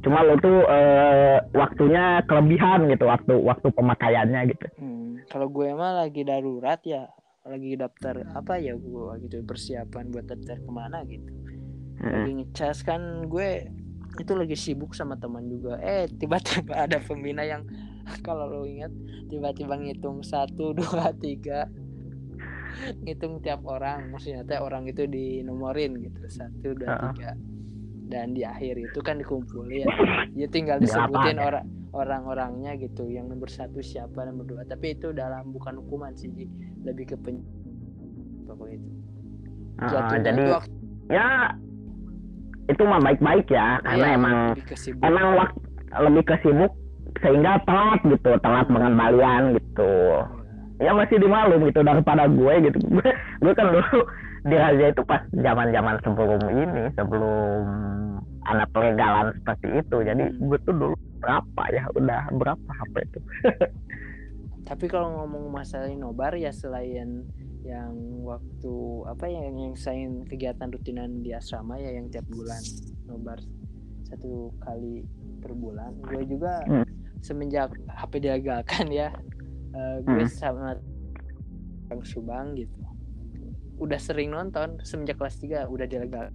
cuma lo tuh eh, waktunya kelebihan gitu waktu waktu pemakaiannya gitu. Hmm, kalau gue mah lagi darurat ya lagi daftar apa ya gue gitu persiapan buat daftar ke mana gitu. Lagi ngecas kan gue itu lagi sibuk sama teman juga. Eh tiba-tiba ada pembina yang kalau lo ingat tiba-tiba ngitung satu dua tiga. Ngitung tiap orang maksudnya teh orang itu dinomorin gitu satu dua Heeh. tiga. Dan di akhir itu kan dikumpulin. Ya tinggal Di disebutin lapangan. orang orang-orangnya gitu yang nomor satu siapa nomor dua. Tapi itu dalam bukan hukuman sih lebih ke pen pokoknya itu. Jatuhnya jadi itu waktu ya itu mah baik-baik ya karena Iya, emang emang waktu lebih ke sibuk sehingga telat gitu telat pengembalian gitu. Ya masih dimalum gitu daripada gue gitu. Gue gue kan dulu di razia itu pas zaman zaman sebelum ini sebelum anak pelegalan seperti itu. Jadi Hmm. gue tuh dulu berapa ya? Udah berapa HP itu? Tapi kalau ngomong masalah nobar ya selain yang waktu apa ya yang yang saya kegiatan rutinan di asrama ya yang tiap bulan nobar satu kali per bulan. Gue juga Hmm. semenjak HP dilegalkan ya, eh, gue Hmm. sama Bang Subang gitu. Udah sering nonton semenjak kelas 3 udah dilegal.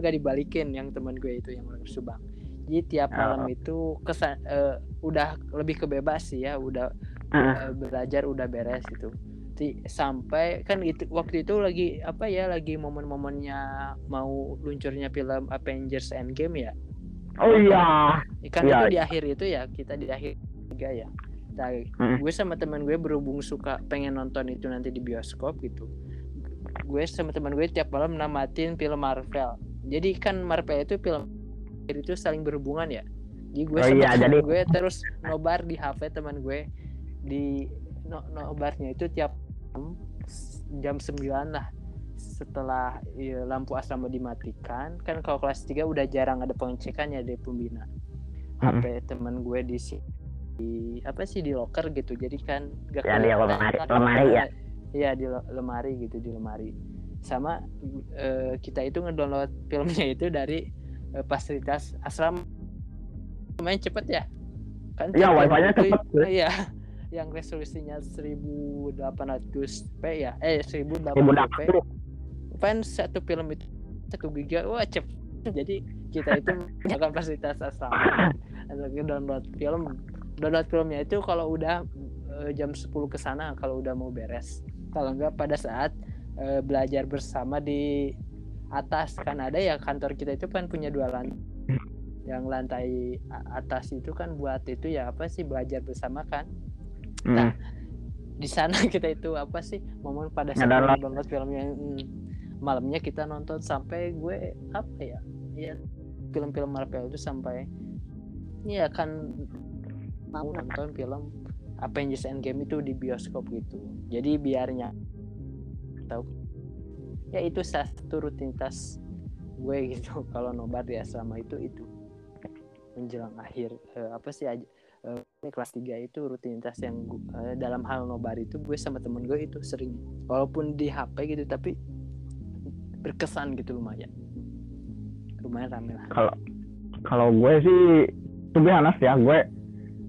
Gak dibalikin yang teman gue itu yang Bang Subang. Jadi tiap malam itu kesan eh, udah lebih kebebas sih ya, udah Heeh. eh, belajar udah beres gitu sampai kan itu waktu itu lagi apa ya lagi momen-momennya mau luncurnya film Avengers Endgame ya oh iya. Iya. itu di akhir itu ya kita di akhir tiga ya. Nah, Hmm. gue sama teman gue berhubung suka pengen nonton itu nanti di bioskop gitu. Gue sama teman gue tiap malam namatin film Marvel. Jadi kan Marvel itu film itu saling berhubungan ya. Jadi gue Oh sama iya, teman jadi- gue terus nobar di HP teman gue. Di no, nobarnya itu tiap jam 9 lah setelah iya, lampu asrama dimatikan kan kalau kelas 3 udah jarang ada pengecekannya dari pembina. Mm-mm. HP teman gue di si- di apa sih di locker gitu. Jadi kan gak Ya, di lemari- lemari ya? Iya di le- lemari gitu di lemari. Sama eh, kita itu ngedownload filmnya itu dari eh, fasilitas asrama. Lumayan cepet ya? Kan Iya, tiap wifi-nya cepet, iya yang resolusinya 1800 p ya? Eh 1080 kan satu film itu satu giga wah cepet jadi kita itu menggunakan fasilitas asrama untuk download film. Download filmnya itu kalau udah eh, jam 10 ke sana kalau udah mau beres. Kalau enggak pada saat eh, belajar bersama di atas. Kan ada ya kantor kita itu kan punya dua lantai yang lantai atas itu kan buat itu ya apa sih belajar bersama kan. Hmm. di sana kita itu apa sih momen pada saat download filmnya hmm, malamnya kita nonton sampai gue apa ya ya film-film Marvel itu sampai ya kan mau nonton film Avengers Endgame itu di bioskop gitu. Jadi biarnya tahu ya itu satu rutinitas gue gitu. Kalau nobar di asrama itu itu menjelang akhir eh, apa sih aja eh, kelas 3 itu rutinitas yang gu- eh, dalam hal nobar itu gue sama temen gue itu sering walaupun di HP gitu tapi berkesan gitu lumayan. Lumayan rame lah. Kalau kalau gue sih tuh honest ya gue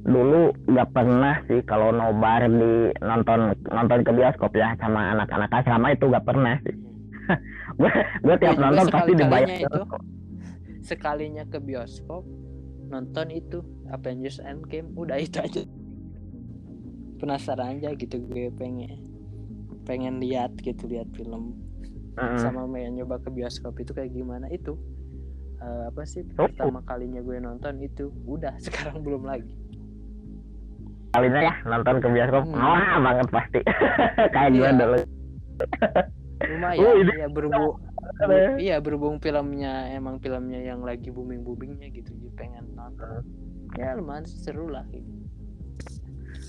dulu nggak pernah sih kalau nobar di nonton nonton ke bioskop ya sama anak-anak asrama itu nggak pernah sih. Gue gue tiap Ya, nonton pasti dibayar itu sekalinya ke bioskop nonton itu Avengers Endgame udah itu aja. Penasaran aja gitu gue pengen pengen lihat gitu lihat film Mm. sama main nyoba ke bioskop itu kayak gimana itu Eh, apa sih Oh. pertama kalinya gue nonton itu udah sekarang belum lagi kalinya ya nonton ke bioskop Hmm. wah banget pasti kayak gue Iya. dulu lumayan Oh, ini- ya berhubung iya berhubung filmnya emang filmnya yang lagi booming boomingnya gitu jadi pengen nonton ya lumayan seru lah gitu.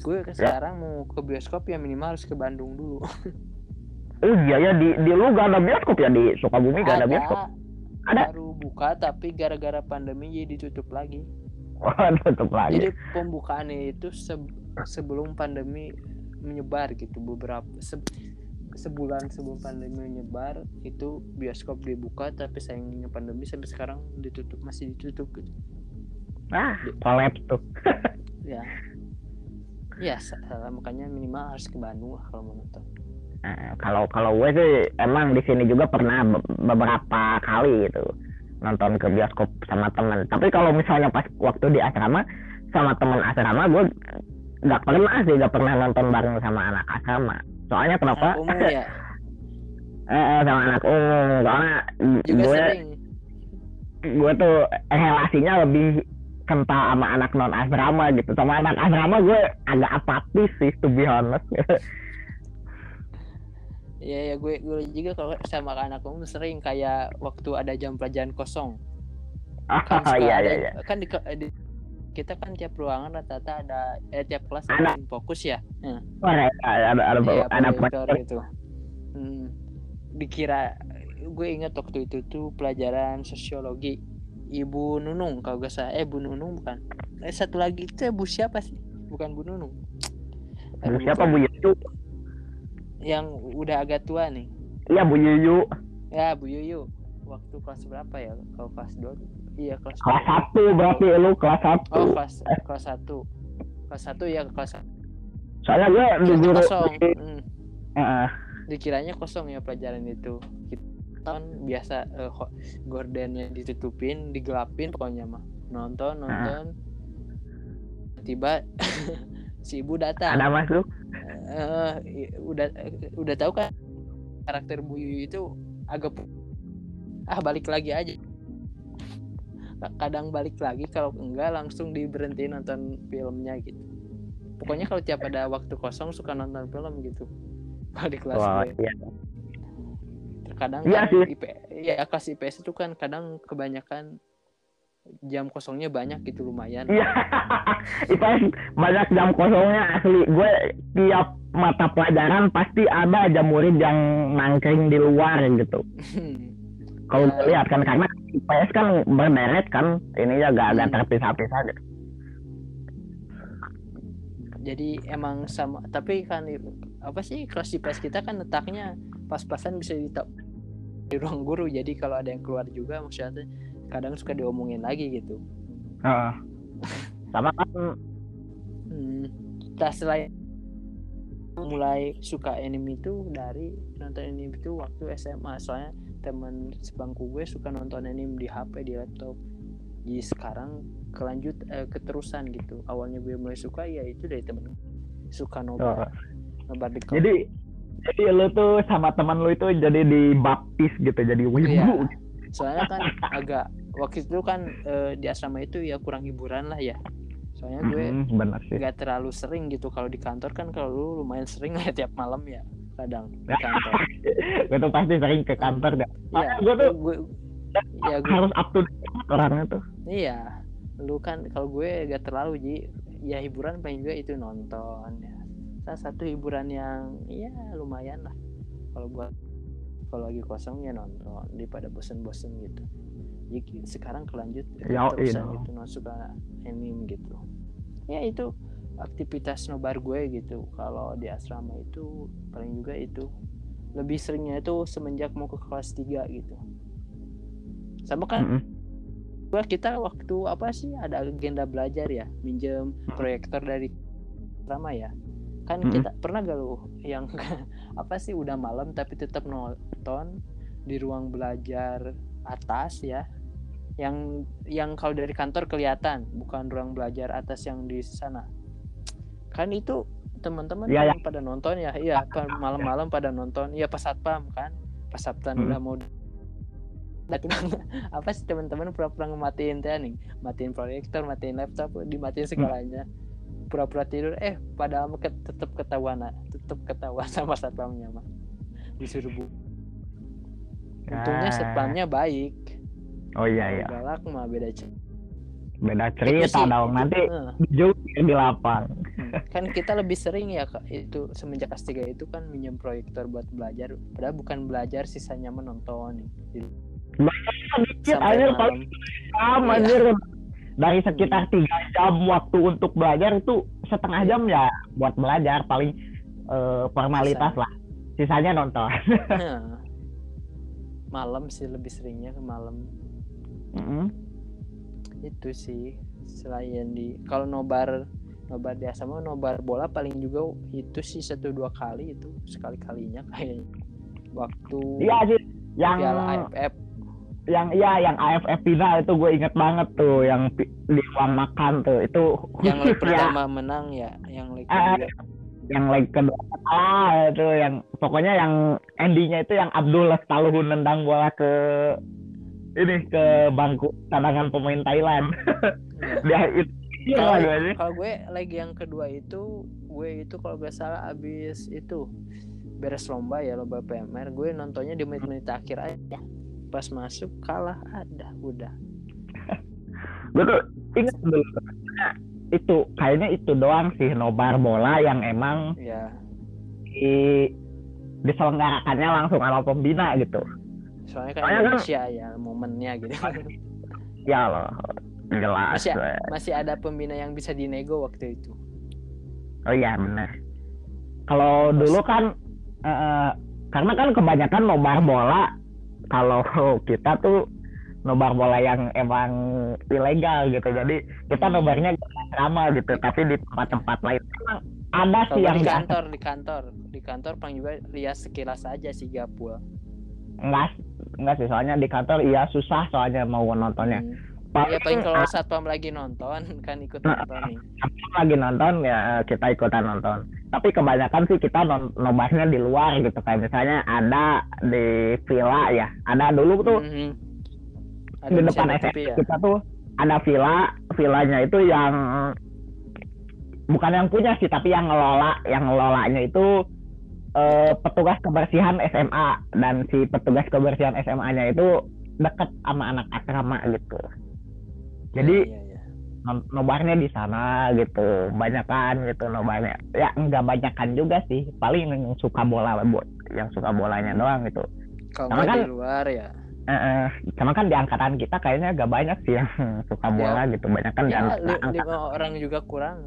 gue ke Ya. sekarang mau ke bioskop ya minimal harus ke Bandung dulu iya ya di di lu gak ada bioskop ya di Sukabumi gak ada bioskop? Ada. baru buka tapi gara-gara pandemi jadi tutup lagi. Wah tutup lagi. Jadi pembukaannya itu se- sebelum pandemi menyebar gitu beberapa se- sebulan sebelum pandemi menyebar itu bioskop dibuka tapi sayangnya pandemi sampai sekarang ditutup masih ditutup gitu. Ah collab tuh. Ya. Ya makanya minimal harus ke Bandung lah kalau mau nonton kalau kalau gue sih emang di sini juga pernah be- beberapa kali gitu nonton ke bioskop sama temen. Tapi kalau misalnya pas waktu di asrama sama temen asrama gue nggak pernah sih nggak pernah nonton bareng sama anak asrama. Soalnya kenapa? Anak umum ya Eh, eh, sama anak umum. Soalnya juga gue sering gue tuh relasinya lebih kental sama anak non asrama gitu. Sama anak asrama gue agak apatis sih to be honest. ya ya gue gue juga kalau sama anak umum sering kayak waktu ada jam pelajaran kosong. Kan Oh suka iya ada iya. iya. kan di, di- kita kan tiap ruangan rata-rata ada eh tiap kelas Ada. fokus ya. Nah, Wah, ada ada ada, Iya, ada proyektor gitu. Hmm, dikira gue ingat waktu itu tuh pelajaran sosiologi. Ibu Nunung kalau gak salah. Eh Bu Nunung bukan. Eh satu lagi. Itu Bu siapa sih? Bukan Bu Nunung. Bu siapa. Bu Yuyu? Yang udah agak tua nih. Iya Bu Yuyu. ya Bu Yuyu. Waktu kelas berapa ya? Kalau kelas 2 iya kelas Kelas satu berarti lu kelas satu. oh kelas kelas satu. Kelas satu ya kelas satu. Soalnya gue di guru. kosong. Hmm. Heeh. dikiranya kosong ya pelajaran itu. Kita kan biasa ho- gordennya ditutupin digelapin pokoknya mah. Nonton nonton. Tiba si ibu datang ada masuk. eh, i- udah udah tahu kan karakter Buyu itu agak ah balik lagi aja kadang balik lagi kalau enggak langsung diberhentiin nonton filmnya gitu pokoknya kalau tiap ada waktu kosong suka nonton film gitu di kelas gue iya. terkadang Iya kan. IP, ya kelas IPS itu kan kadang kebanyakan jam kosongnya banyak gitu lumayan Iya. IPS banyak jam kosongnya asli. Gue tiap mata pelajaran pasti ada aja murid yang nangkring di luar gitu. Kalau gue lihat kan karena IPS kan berderet kan ini ya gak agak Hmm. terpisah-pisah gitu. jadi emang sama tapi kan apa sih kelas IPS kita kan letaknya pas-pasan bisa di di ruang guru jadi kalau ada yang keluar juga maksudnya kadang suka diomongin lagi gitu Heeh. Sama kan hmm. nah selain mulai suka anime itu dari nonton anime itu waktu SMA soalnya teman sebangku gue suka nonton anime di HP di laptop jadi sekarang kelanjut eh, keterusan gitu awalnya gue mulai suka ya itu dari temen suka nobar oh, nobar di jadi jadi lu tuh sama teman lu itu jadi dibaptis gitu jadi wibu. Iya. soalnya kan agak waktu itu kan eh, di asrama itu ya kurang hiburan lah ya soalnya gue sih. nggak terlalu sering gitu kalau di kantor kan kalau lu lumayan sering lah tiap malam ya kadang di Ya. kantor gue tuh pasti sering ke kantor gak? iya gue tuh gue ya gue harus up to date orangnya tuh. iya lu kan kalau gue gak terlalu ji ya hiburan paling juga itu nonton ya salah satu hiburan yang ya lumayan lah kalau buat kalau lagi kosong ya nonton daripada bosen-bosen gitu jadi sekarang kelanjut Ya, terusan gitu non suka anime gitu. Ya itu aktivitas nobar gue gitu. Kalau di asrama itu paling juga itu lebih seringnya itu semenjak mau ke kelas 3 gitu. Sama kan Mm-mm. gua kita waktu apa sih ada agenda belajar ya minjem proyektor dari sama ya. Kan Mm-mm. kita pernah gak lu yang apa sih udah malam tapi tetap nonton di ruang belajar atas ya. Yang yang kalau dari kantor kelihatan bukan ruang belajar atas yang di sana. Kan itu teman-teman Iya, yang pada nonton ya. Iya malam-malam pada nonton. Iya pas satpam kan? Pas satpam Mm. udah mau apa sih teman-teman pura-pura ngematiin teh nih matiin proyektor matiin laptop dimatiin segalanya. Pura-pura tidur. Eh padahal tetep ketahuan ah, tetep ketahuan sama satpamnya mah. Disuruh bu untungnya Ah. satpamnya baik Oh iya iya. galak mah beda cerita Beda cerita sih, dong. Nanti jauh di lapang. kan kita lebih sering ya Kak, itu semenjak S3 itu kan minjem proyektor buat belajar padahal bukan belajar sisanya menonton sampai anjir malam paling jam Iya. anjir. Dari sekitar tiga jam waktu untuk belajar itu setengah jam ya buat belajar paling eh, formalitas Sisanya. lah. Sisanya nonton. Nah, malam sih lebih seringnya ke malam Mm-mm. itu sih selain di kalau nobar nobar di asrama nobar bola paling juga itu sih satu dua kali itu sekali kalinya kayaknya waktu Iya sih. Yang piala AFF yang iya yang AFF final itu gue inget banget tuh yang di makan tuh itu yang khusus ya pertama menang ya yang leg yang leg kedua ah itu yang pokoknya yang endingnya itu yang Abdullah Taluhun nendang bola ke ini ke bangku cadangan pemain Thailand. Ya. dia itu. Iya kalau gue sih. kalau gue leg yang kedua itu gue itu kalau gak salah abis itu beres lomba ya lomba PMR gue nontonnya di menit-menit akhir aja. Pas masuk kalah ada udah. Gue tuh inget dulu itu kayaknya itu doang sih nobar bola yang emang ya di diselenggarakannya langsung sama pembina gitu. Soalnya kan Soalnya kan- Indonesia ya momennya gitu. Ya loh jelas Masih- masih ada pembina yang bisa dinego waktu itu. Oh iya benar kalau dulu kan eh, karena kan kebanyakan nobar bola kalau kita tuh nobar bola yang emang ilegal gitu. Jadi kita Hmm. nobarnya sama gitu tapi di tempat-tempat lain. Emang ada kalau sih yang di kantor di kantor. Di kantor paling juga lihat sekilas aja si Gapul. Enggak enggak sih. Soalnya di kantor iya susah soalnya mau nontonnya. Hmm. ya paling kalau ah, satpam lagi nonton kan ikut Nah, nonton nih. lagi nonton ya kita ikutan nonton. Tapi kebanyakan sih kita non nobarnya di luar gitu. Kayak misalnya ada di villa ya. Ada dulu tuh Mhm. Ada di depan TV ya? kita tuh ada villa villanya itu yang bukan yang punya sih tapi yang ngelola yang ngelolanya itu eh, petugas kebersihan SMA dan si petugas kebersihan SMA-nya itu deket sama anak asrama gitu. Jadi Iya, iya. no- nobarnya di sana gitu. Banyakan gitu nobarnya. Ya nggak banyakan juga sih. Paling yang suka bola buat yang suka bolanya doang gitu. Kalau kan- di luar ya. Eh, eh, sama kan di angkatan kita kayaknya gak banyak sih yang suka bola gitu. Banyak kan di Ya, angkatan. li- lima orang juga kurang.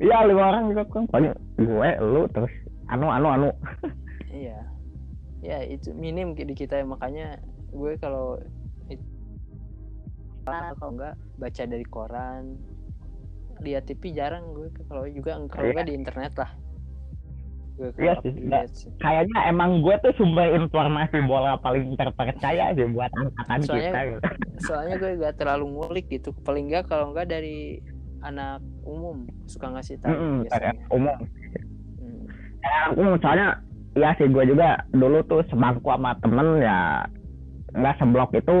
iya lima orang juga kan paling gue lu terus anu anu anu. Iya. Ya itu minim di kita makanya gue kalau kalau enggak baca dari koran. Lihat TV jarang gue kalau juga kalau Iya. enggak di internet lah Iya sih, update sih. kayaknya emang gue tuh sumber informasi bola paling terpercaya sih buat angkatan Soalnya- kita gitu. soalnya gue gak terlalu ngulik gitu. Paling enggak kalau enggak dari anak umum suka ngasih tahu Mm-mm, biasanya. Kayak umum. Hmm. Kayak umum soalnya ya sih gue juga dulu tuh sebangku sama temen ya nggak seblok itu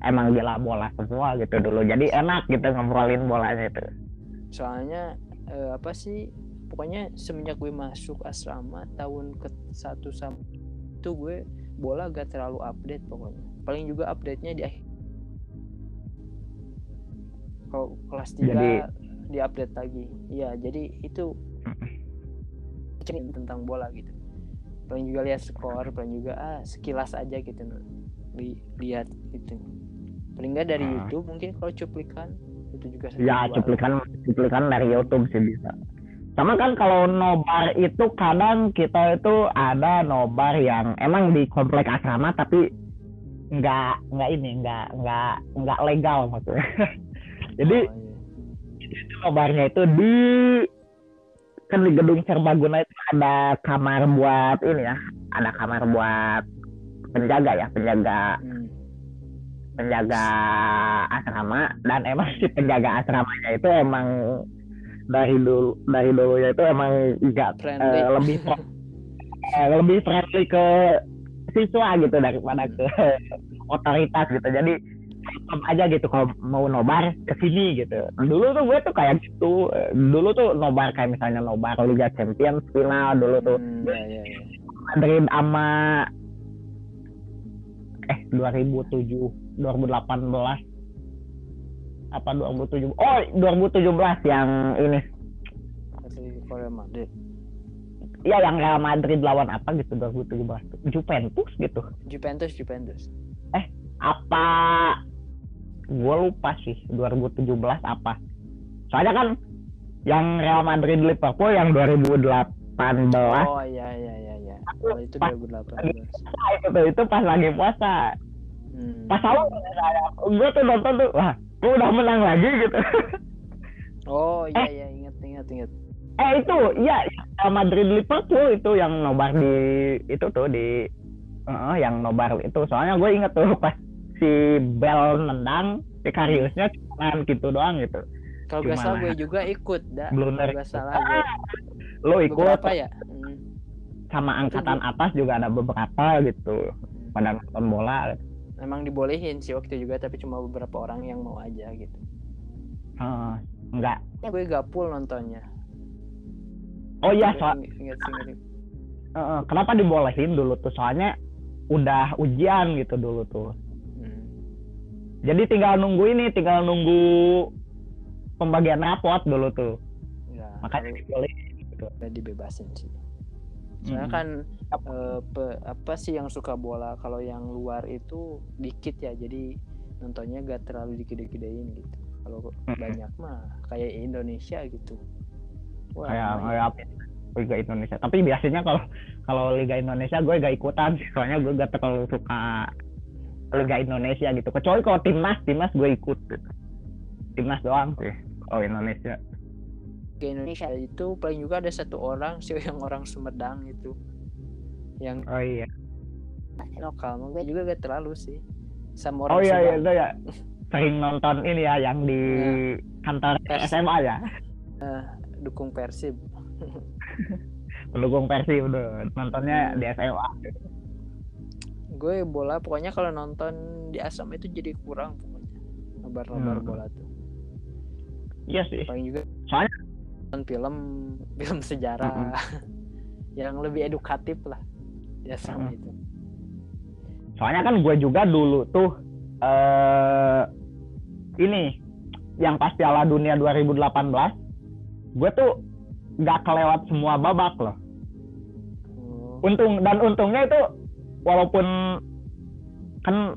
emang gila bola semua gitu dulu. Jadi enak gitu ngobrolin bolanya itu. Soalnya eh, apa sih pokoknya semenjak gue masuk asrama tahun ke satu sama itu gue bola gak terlalu update pokoknya. Paling juga update nya di akhir kalau kelas 3 Jadi- di update lagi. Iya jadi itu cerita tentang bola gitu. Paling juga lihat skor paling juga ah sekilas aja gitu. Li- lihat itu paling nggak dari Ah. YouTube mungkin kalau cuplikan. Itu juga ya cuplikan cuplikan dari YouTube sih bisa sama kan kalau nobar itu kadang kita itu ada nobar yang emang di komplek asrama tapi nggak nggak ini nggak nggak nggak legal maksudnya jadi Oh, iya. nobarnya itu di kan di gedung serbaguna itu ada kamar buat ini ya ada kamar buat penjaga ya penjaga Hmm. penjaga asrama dan emang si penjaga asramanya itu emang dari dulunya itu emang enggak Friendly. eh, lebih pro- eh, lebih friendly ke siswa gitu daripada ke otoritas gitu. Jadi aja gitu kalau mau nobar ke sini gitu. Dulu tuh gue tuh kayak gitu. Dulu tuh nobar kayak misalnya nobar Liga Champions final dulu tuh. Hmm, ya, ya, ya. Madrid sama eh 2007 2018 apa 2007 oh 2017 yang ini Korea Madrid. ya yang Real Madrid lawan apa gitu 2017 Juventus gitu Juventus, Juventus. apa gue lupa sih 2017 apa soalnya kan yang Real Madrid Liverpool yang 2018 Oh iya iya iya iya. Oh, itu Pas- 2018. itu itu pas lagi puasa Hmm. pas awal gue tuh nonton tuh wah gue udah menang lagi gitu. Oh iya iya ingat ingat ingat. eh itu iya Real Madrid Liverpool itu yang nobar di itu tuh di eh, yang nobar itu. Soalnya gue inget tuh pas si Bell nendang si Kariusnya cuma gitu doang gitu. Kalau nggak salah gue juga ikut, dah. Kalau nggak salah gue. lo ikut. Beberapa ya? Hmm. sama angkatan atas juga ada beberapa gitu. Pada nonton bola Emang dibolehin sih waktu itu juga, tapi cuma beberapa orang yang mau aja gitu. Eh, enggak Gue gapul nontonnya. oh iya soal inget, inget, inget. eh, kenapa dibolehin dulu tuh soalnya udah ujian gitu dulu tuh Hmm. jadi tinggal nunggu ini tinggal nunggu pembagian rapot dulu tuh Enggak, makanya dibolehin udah dibebasin sih. Soalnya kan eh, pe- apa sih yang suka bola? Kalau yang luar itu dikit ya jadi nontonnya gak terlalu dikide-kidein gitu. Kalau Mm-mm. banyak mah kayak Indonesia gitu. Wah kayak kayak apa ya, Liga Indonesia. Tapi biasanya kalau kalau Liga Indonesia gue gak ikutan sih. Soalnya gue gak terlalu suka Liga Indonesia gitu. Kecuali kalau timnas timnas gue ikut. Gitu. timnas doang sih kalau Indonesia ke Indonesia itu paling juga ada satu orang sih yang orang Sumedang itu. Yang oh iya. lokal gue juga gak terlalu sih sama orang oh iya iya Subang. itu ya sering nonton ini ya yang di kantor Pers. SMA ya. Dukung Persib. Pendukung Persib udah nontonnya Hmm. di SMA gue bola pokoknya kalau nonton di asam itu jadi kurang pokoknya. Nobar-nobar Hmm. bola tuh. Iya sih. Paling juga Soalnya- film film sejarah. Yang lebih edukatif lah. Di asam Mm-mm. itu. Soalnya kan gue juga dulu tuh eh ini yang pas Piala Dunia 2018 gue tuh nggak kelewat semua babak loh. Oh, untung dan untungnya itu walaupun kan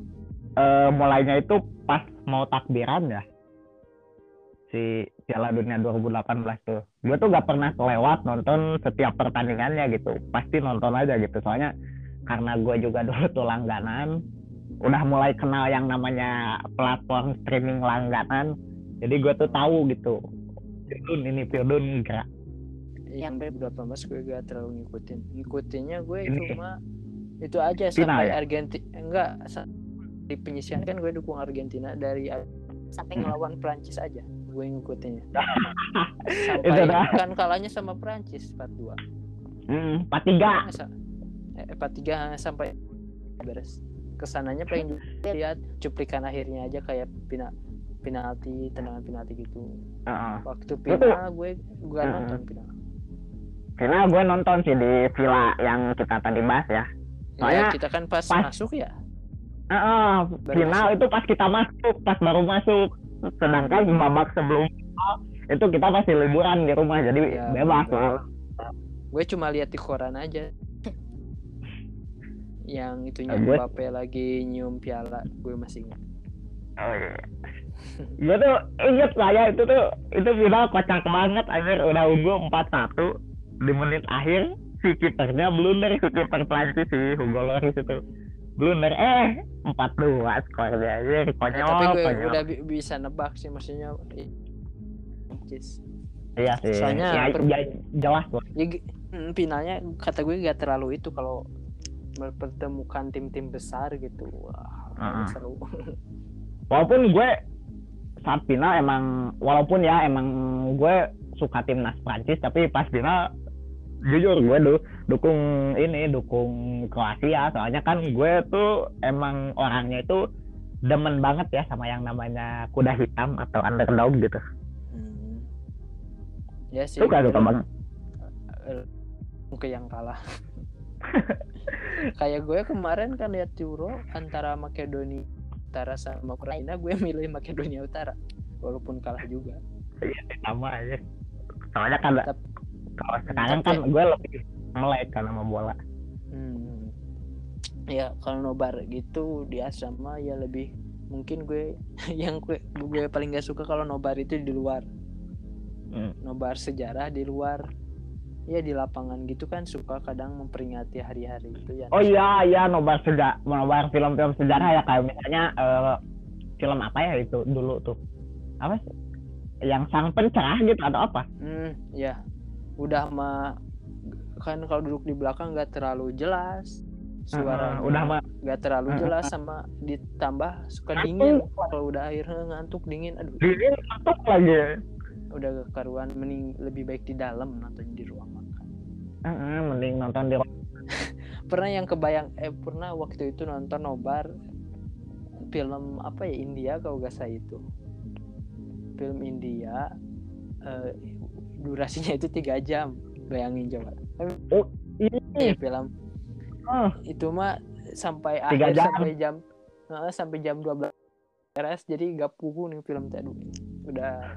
eh, mulainya itu pas mau takbiran ya si Piala Dunia 2018 tuh. Gue tuh gak pernah kelewat nonton setiap pertandingannya gitu. Pasti nonton aja gitu. Soalnya karena gue juga dulu tuh langganan udah mulai kenal yang namanya platform streaming langganan jadi gue tuh tahu gitu. Pirdun ini Pirdun gerak. Yang 2018 gue gak terlalu ngikutin. Ngikutinnya gue Ini. cuma itu aja Final sampai ya? Argentina. Enggak di penyisian kan gue dukung Argentina dari Ar- sampai Hmm. ngelawan Prancis aja gue ngikutinnya Itu sampai dah. kan kalahnya sama Prancis 4-2 hmm, 43 Masa? Eh, 4-3 sampai beres ke sananya pengen lihat cuplikan akhirnya aja kayak pina, penalti tendangan penalti gitu Heeh. waktu final gue gue Mm-mm. nonton final Karena gue nonton sih di villa yang kita tadi bahas ya. ya, Soalnya kita kan pas, pas- masuk ya Heeh, Baru final masuk. itu pas kita masuk, pas baru masuk. Sedangkan babak sebelum final, itu kita masih liburan di rumah, jadi Ya, bebas. lah. gue cuma lihat di koran aja. Yang itunya gue- Mbappe lagi nyium piala gue masih ingat. Oh, iya. gue tuh inget saya itu tuh itu final kocak banget akhir udah unggul 4-1 di menit akhir si kipernya blunder si kiper Prancis si Hugo Lloris itu blunder eh 4-2 skornya aja Eh, konyol tapi gue konyol. udah bi- bisa nebak sih maksudnya Prancis. iya sih soalnya ya, per- ya, jelas loh ya, finalnya kata gue gak terlalu itu kalau mempertemukan tim-tim besar gitu wah Heeh. seru walaupun gue saat final emang walaupun ya emang gue suka timnas Prancis tapi pas final jujur gue du- dukung ini dukung Kroasia. Soalnya kan gue tuh emang orangnya itu demen banget ya sama yang namanya kuda hitam atau underdog gitu. Hmm. ya sih suka suka banget. Eh, ke yang kalah. Kayak gue kemarin kan lihat Euro antara Makedonia Utara sama Ukraina gue milih Makedonia Utara. Walaupun kalah juga. Sama aja. Soalnya kan Tap- kalau sekarang tapi- kan gue lebih melek karena sama bola Hmm. Ya kalau nobar gitu di asrama ya lebih mungkin gue yang gue gue paling gak suka kalau nobar itu di luar. Hmm. Nobar sejarah di luar. Ya di lapangan gitu kan suka kadang memperingati hari-hari itu ya. Oh iya iya nobar sejarah nobar film-film sejarah ya kayak misalnya eh, film apa ya itu dulu tuh apa sih yang sang pencerah gitu atau apa Hmm, ya. Udah mah kan kalau duduk di belakang gak terlalu jelas suara Heeh, udah mah gak terlalu jelas sama ditambah suka Ngantuk. dingin. Kalau udah akhirnya ngantuk dingin aduh. Dingin ngantuk lagi. Udah kekaruan mending lebih baik di dalam nonton di ruang makan. Heeh, mending nonton di pernah yang kebayang eh pernah waktu itu nonton nobar film apa ya India kalau gak salah itu. Film India eh, durasinya itu tiga jam. Bayangin coba. Ini ya film. Oh, itu mah sampai akhir jam. sampai jam eh, sampai jam 12 beres jadi gak pugu nih film tadi. Udah.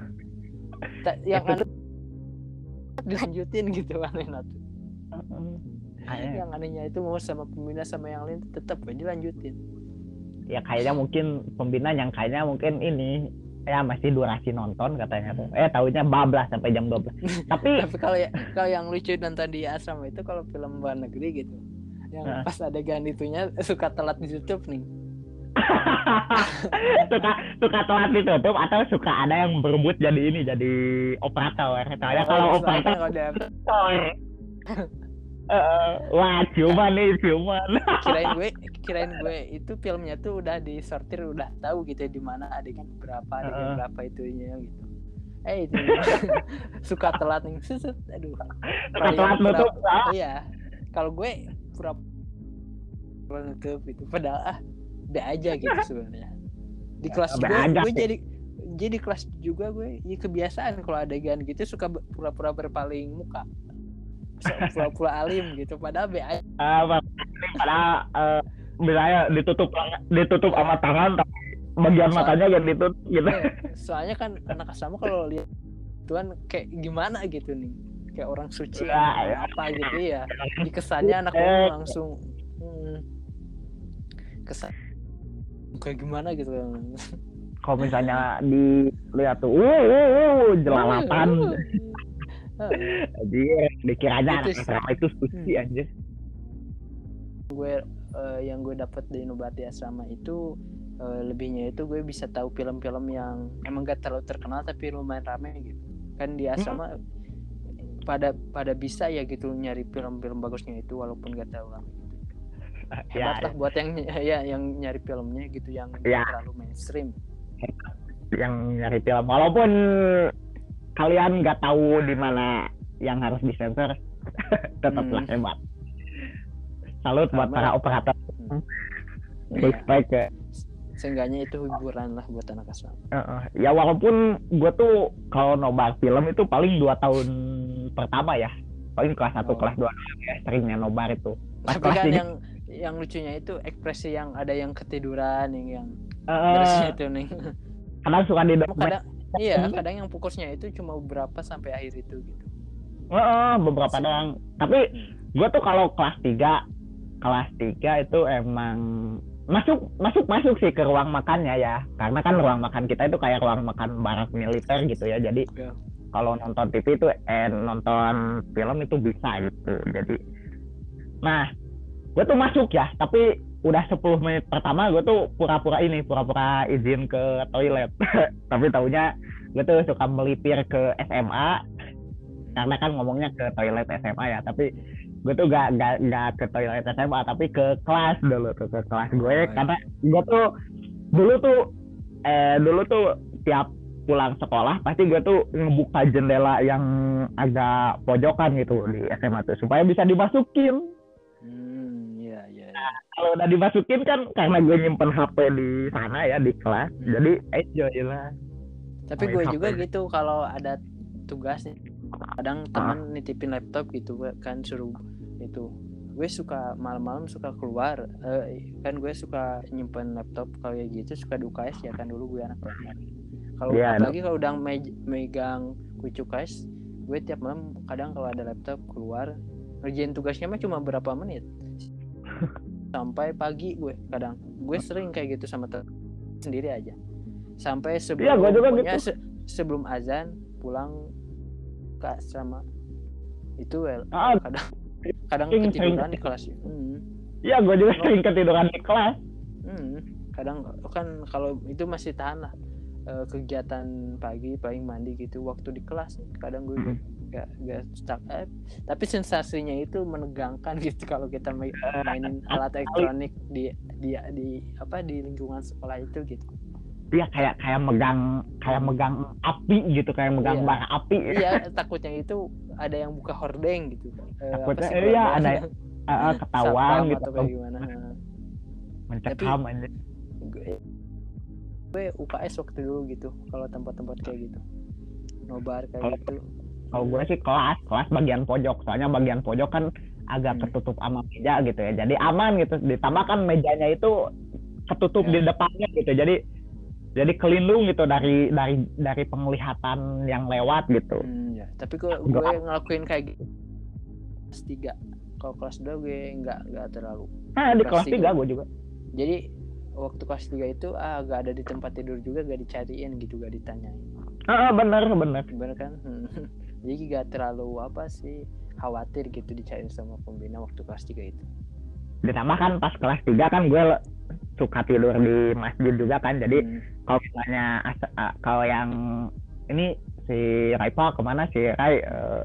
Ta- yang aneh dilanjutin gitu aneh Kayak- yang anehnya itu mau sama pembina sama yang lain tetap aja dilanjutin. Ya kayaknya mungkin pembina yang kayaknya mungkin ini ya masih durasi nonton katanya tuh. Eh tahunya bablas sampai jam 12 tapi tapi kalau ya kalau yang lucu nonton di asrama itu kalau film luar negeri gitu. Yang Nah. pas adegan itunya suka telat ditutup nih. Suka suka telat ditutup atau suka ada yang berebut jadi ini jadi operator. Soalnya kalau Oh, operator kalau ada Eh, wah ciuman nih ciuman. Kirain gue kirain gue itu filmnya tuh udah disortir udah tahu gitu ya di mana adegan berapa adegan Heeh. berapa itunya gitu. Eh itu. Suka telat nih. Suset aduh. Suka telat nutup, ah. iya. Kalau gue pura pura nutup itu padahal ah be aja gitu sebenarnya. Di kelas gue gue jadi jadi kelas juga gue ya kebiasaan kalau adegan gitu suka pura-pura berpaling muka pura-pura alim gitu padahal be aja Ah, Bang. padahal eh, misalnya ditutup ditutup sama tangan tapi bagian Soal- matanya yang ditutup gitu Iya, soalnya kan anak asrama kalau lihat Tuhan kayak gimana gitu nih kayak orang suci Ya, ya. apa gitu ya dikesannya anak Eh. orang langsung hmm, kesan kayak gimana gitu kalau misalnya dilihat tuh uh, uh, uh jelalatan Eh, anjir dikiranya Itu anak asrama itu suci Hmm. anjir. Gue eh, yang gue dapat di Nubati Asrama itu eh, lebihnya itu gue bisa tahu film-film yang emang gak terlalu terkenal tapi lumayan rame gitu. Kan di asrama pada pada bisa ya gitu nyari film-film bagusnya itu walaupun gak terlalu rame hebat ya lah buat yang ya yang nyari filmnya gitu yang Ya. terlalu mainstream. Yang nyari film walaupun kalian nggak tahu di mana yang harus disensor tetaplah Hmm. hebat salut buat Sama. para operator. Iya, baik ya. Seenggaknya itu hiburan lah buat anak asrama Heeh. ya walaupun gue tuh kalau nobar film itu paling dua tahun pertama ya. Paling kelas satu Oh. kelas dua ya seringnya nobar itu. Pas tapi kelas kan tiga- yang yang lucunya itu ekspresi yang ada yang ketiduran yang yang terusnya itu nih kadang suka di kadang iya kadang yang fokusnya itu cuma beberapa sampai akhir itu gitu. Heeh, beberapa doang. Tapi Hmm. gue tuh kalau kelas 3 kelas 3 itu emang masuk masuk masuk sih ke ruang makannya ya. Karena kan ruang makan kita itu kayak ruang makan barak militer gitu ya. Jadi Ya. kalau nonton TV itu eh nonton film itu bisa gitu. Jadi nah gue tuh masuk ya. Tapi udah 10 menit pertama gue tuh pura-pura ini pura-pura izin ke toilet. Tapi taunya gue tuh suka melipir ke SMA karena kan ngomongnya ke toilet SMA ya. Tapi gue tuh gak, gak, gak ke toilet SMA tapi ke kelas dulu tuh ke kelas gue. Oh, karena gue tuh dulu tuh eh dulu tuh tiap pulang sekolah pasti gue tuh ngebuka jendela yang agak pojokan gitu di SMA tuh supaya bisa dimasukin kalau udah dimasukin kan karena gue nyimpen HP di sana ya di kelas. Hmm. jadi enjoy lah. Tapi main gue HP. juga gitu kalau ada tugas nih kadang teman nitipin laptop gitu gue kan suruh itu. Gue suka malam-malam suka keluar eh, kan gue suka nyimpen laptop kayak gitu suka di UKS ya kan dulu gue anak UKS kalau Iya, apalagi kalau udah me- megang kucu UKS gue tiap malam kadang kalau ada laptop keluar ngerjain tugasnya mah cuma berapa menit sampai pagi gue kadang gue sering kayak gitu sama sendiri aja sampai sebelum Iya, gua juga gitu. se- sebelum azan pulang ke asrama itu well Ah, kadang kadang sering- ketiduran sering. di kelas hmm. Iya, gue juga sering ketiduran di kelas. Hmm. kadang kan kalau itu masih tahan lah eh, kegiatan pagi paling mandi gitu waktu di kelas kadang gue Hmm. Gak gak stuck. Eh, tapi sensasinya itu menegangkan gitu kalau kita main, mainin alat elektronik di di di apa di lingkungan sekolah itu gitu. Iya kayak kayak megang kayak megang api gitu, kayak megang Iya. bara api. iya takutnya itu ada yang buka hordeng gitu. Eh, Takutnya, eh, iya, ada Eh, eh, ketahuan gitu, atau kayak gimana mencekam aja. gue, gue UKS waktu dulu gitu kalau tempat-tempat kayak gitu. Nobar kayak gitu Kalau gue sih kelas, kelas bagian pojok. Soalnya bagian pojok kan agak Hmm. ketutup sama meja gitu ya. Jadi aman gitu. Ditambah kan mejanya itu ketutup Ya. di depannya gitu. Jadi jadi kelindung gitu dari dari dari penglihatan yang lewat gitu. Hmm, ya. Tapi gue gue ngelakuin kayak gitu kelas 3 kalau kelas 2 gue nggak nggak terlalu Nah, di Kelas tiga. 3 gue juga. jadi waktu kelas 3 itu ah gak ada di tempat tidur juga gak dicariin gitu gak ditanyain Ah, bener bener. bener kan Hmm. Jadi gak terlalu apa sih khawatir gitu dicariin sama pembina waktu kelas 3 itu. Ditambah kan pas kelas 3 kan gue suka tidur di masjid juga kan. Jadi Hmm. kalau misalnya kalau yang ini si Raifa ke mana? Si Rai eh,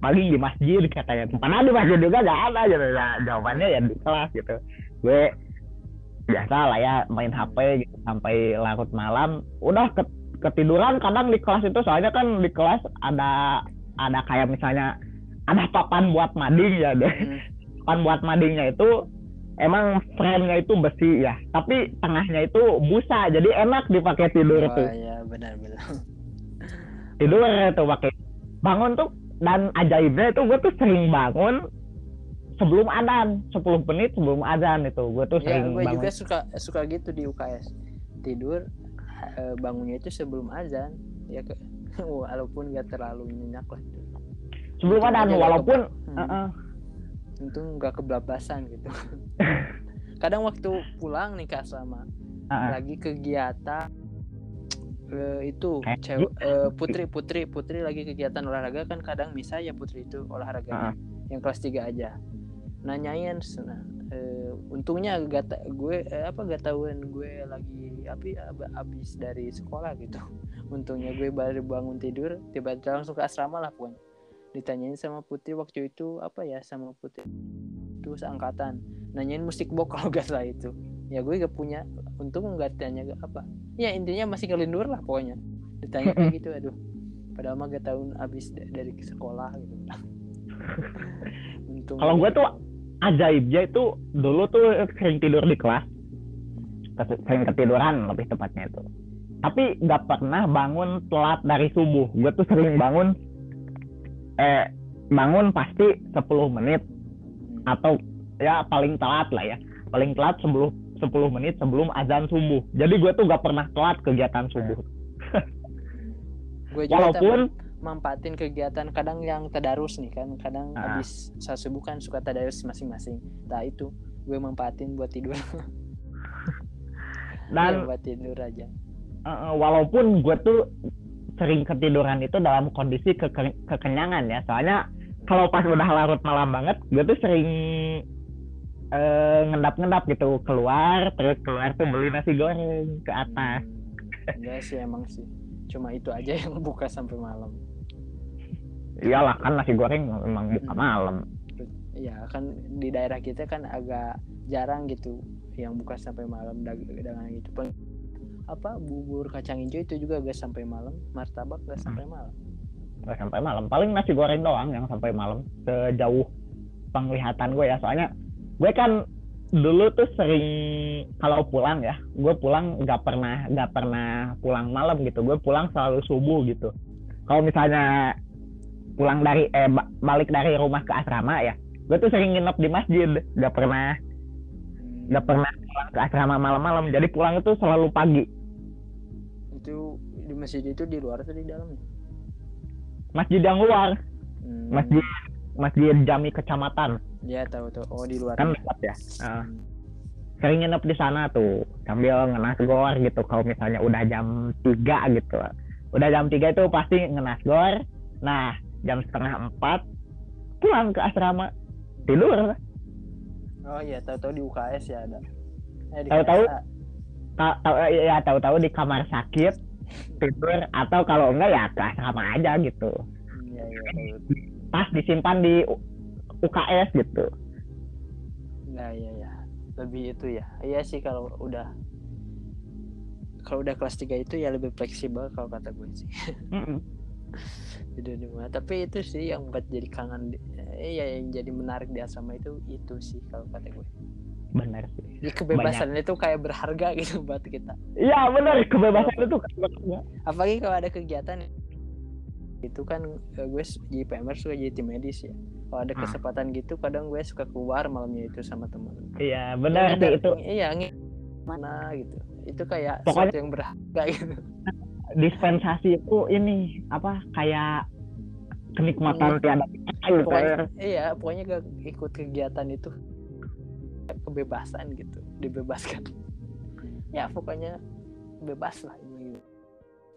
paling di masjid katanya. Padahal di masjid juga gak ada gitu. Ya jawabannya ya di kelas gitu. Gue biasa lah ya main HP gitu sampai larut malam. Udah ke ketiduran kadang di kelas itu soalnya kan di kelas ada ada kayak misalnya ada papan buat mading ya deh. Hmm. papan buat madingnya itu emang frame-nya itu besi ya. Tapi tengahnya itu busa jadi enak dipakai tidur Oh tuh. iya benar-benar. tidur tuh pakai. Bangun tuh dan ajaibnya itu gue tuh sering bangun sebelum adzan. 10 menit sebelum adzan itu gue tuh Ya sering gue bangun. juga suka suka gitu di UKS tidur eh, bangunnya itu sebelum azan ya ke walaupun gak terlalu nyenyak lah. sebelum Untung adzan aja gak walaupun hmm, uh-uh, untung nggak kebablasan gitu. Kadang waktu pulang nih kak sama uh-uh. lagi kegiatan eh, itu cewek eh, putri putri putri lagi kegiatan olahraga kan kadang bisa ya putri itu olahraga yang kelas 3 aja nanyain nah, eh, untungnya gak ta- gue eh, apa gak tahuan gue lagi ab- abis dari sekolah gitu. Untungnya gue baru bangun tidur tiba-tiba langsung ke asrama lah pun ditanyain sama putri waktu itu apa ya sama putri itu seangkatan. Nanyain musik box kalau gak salah itu. Ya gue gak punya untung nggak tanya gak apa. Ya intinya masih ngelindur lah pokoknya. Ditanya kayak gitu aduh. Padahal mah gak tahun abis da- dari sekolah gitu. Untung Kalau gue tuh ajaibnya itu dulu tuh sering tidur di kelas. Sering ketiduran lebih tepatnya itu. Tapi nggak pernah bangun telat dari subuh. Gue tuh sering bangun eh bangun pasti 10 menit atau ya paling telat lah ya. Paling telat sebelum 10 menit sebelum azan subuh. Jadi gue tuh gak pernah telat kegiatan subuh. Walaupun mampatin kegiatan kadang yang tadarus nih kan kadang Ah. habis saat subuh kan suka tadarus masing-masing. Nah itu gue mampatin buat tidur. Dan Iya, buat tidur aja. Uh, walaupun gue tuh sering ketiduran itu dalam kondisi keke- kekenyangan ya. Soalnya kalau pas udah larut malam banget gue tuh sering eh, ngendap-ngendap gitu. Keluar terus keluar tuh beli nasi goreng ke atas. Hmm, enggak sih emang sih cuma itu aja yang buka sampai malam. Iyalah kan nasi goreng memang buka malam. Iya kan di daerah kita kan agak jarang gitu yang buka sampai malam dag- dagangan gitu Paling apa bubur kacang hijau itu juga gak sampai malam martabak gak sampai malam. Nggak sampai malam. Paling nasi goreng doang yang sampai malam. Sejauh penglihatan gue ya soalnya gue kan dulu tuh sering kalau pulang ya gue pulang nggak pernah nggak pernah pulang malam gitu. Gue pulang selalu subuh gitu. Kalau misalnya pulang dari eh ba- balik dari rumah ke asrama ya gue tuh sering nginep di masjid. Nggak pernah nggak pernah pulang ke asrama malam-malam. Jadi pulang itu selalu pagi. Itu di masjid itu di luar atau di dalam? Masjid yang luar. Hmm, masjid masjid jami kecamatan ya tahu tuh oh di luar. Kan dekat ya? Heeh. sering nginep di sana tuh sambil ngenasgor gitu. Kalau misalnya udah jam 3 gitu. Udah jam 3 itu pasti ngenasgor nah jam setengah empat pulang ke asrama. Tidur. Oh iya tahu tahu di UKS ya ada. Eh, Tahu-tahu tahu ya tahu-tahu di kamar sakit tidur atau kalau enggak ya ke asrama aja gitu. Hmm, iya iya pas disimpan di UKS gitu Nah, iya ya. Lebih itu ya. Iya sih kalau udah kalau udah kelas 3 itu ya lebih fleksibel kalau kata gue sih. Mm-mm. Tidur di rumah. Tapi itu sih yang buat jadi kangen eh, ya yang jadi menarik di asrama itu itu sih kalau kata gue. bener sih Jadi kebebasan itu kayak berharga gitu buat kita. iya bener kebebasan itu Apalagi kalau ada kegiatan itu kan eh, gue jadi PMR suka jadi tim medis ya. Kalau ada Ah. kesempatan gitu kadang gue suka keluar malamnya itu sama teman. iya bener Ya, itu Iya, mana gitu. Itu kayak Pokoknya- sesuatu yang berharga gitu. dispensasi itu ini apa kayak kenikmatan tiada kata gitu pokoknya ya. iya pokoknya gak ikut kegiatan itu kebebasan gitu dibebaskan ya pokoknya bebas lah ini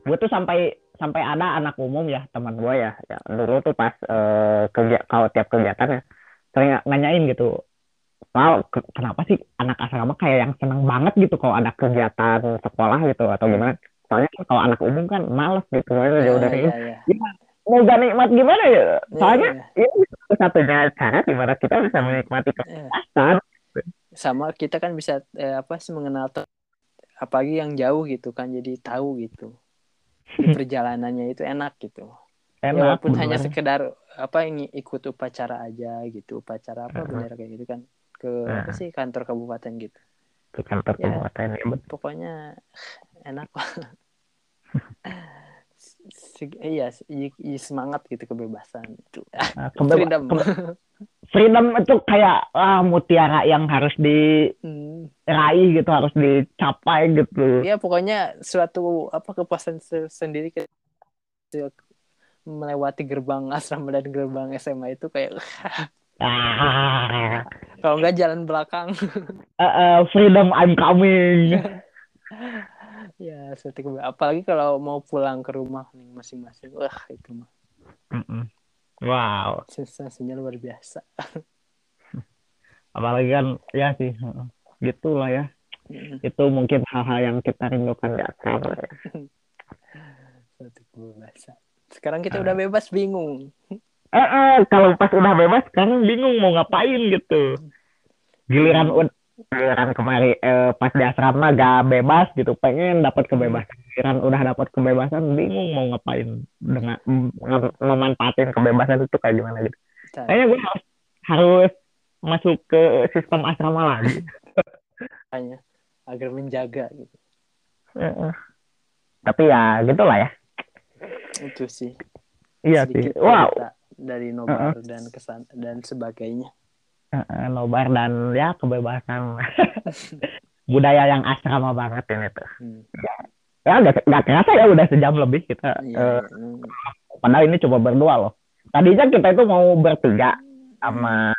gue tuh sampai sampai ada anak umum ya teman gue ya, ya dulu tuh pas eh, kerja kalau tiap kegiatan ya sering nanyain gitu Wow, ke- kenapa sih anak asrama kayak yang seneng banget gitu kalau ada kegiatan sekolah gitu atau gimana? Soalnya kan kalau anak umum kan males gitu, soalnya jauh dari iya, iya. mau gak nikmat gimana ya? Soalnya Iya, ini satu-satunya cara gimana kita bisa menikmati iya. kebebasan. sama kita kan bisa eh, apa sih mengenal apalagi yang jauh gitu kan jadi tahu gitu di perjalanannya itu enak gitu ya, enak walaupun hanya bener. sekedar apa yang ikut upacara aja gitu upacara apa Heeh. bendera kayak gitu kan ke apa Heeh. sih kantor kabupaten gitu ke kantor Ya. kabupaten ya pokoknya enak iya semangat gitu kebebasan. Itu Nah, kebe- freedom. kebe- freedom itu kayak ah, mutiara yang harus diraih Hmm. gitu harus dicapai gitu. Ya pokoknya suatu apa kepuasan se- sendiri ke- melewati gerbang asrama dan gerbang SMA itu kayak ah, kalau nggak jalan belakang. Eh, eh, freedom I'm coming ya seperti apalagi kalau mau pulang ke rumah nih masing-masing. Wah itu mah Mm-mm. wow. Sensasinya luar biasa. Apalagi kan ya sih gitulah ya. Mm, itu mungkin hal-hal yang kita rindukan di asrama ya. sekarang kita udah bebas bingung. Eh, eh, kalau pas udah bebas sekarang bingung mau ngapain gitu. Giliran giliran kemarin eh, pas di asrama gak bebas gitu. Pengen dapat kebebasan. Giliran udah dapat kebebasan bingung mau ngapain. Dengan mem- mem- memanfaatin kebebasan itu kayak gimana gitu. Kayaknya gue harus harus masuk ke sistem asrama lagi. Makanya agar menjaga gitu. Eh. tapi ya gitulah ya. Itu sih. Iya sih. Wow. dari nobar dan kesan dan sebagainya Nobar dan ya kebebasan budaya yang asrama banget ini tuh. Hmm, ya gak, gak kerasa ya udah sejam lebih kita iya, eh, hmm, padahal ini coba berdua loh. Tadinya kita itu mau bertiga sama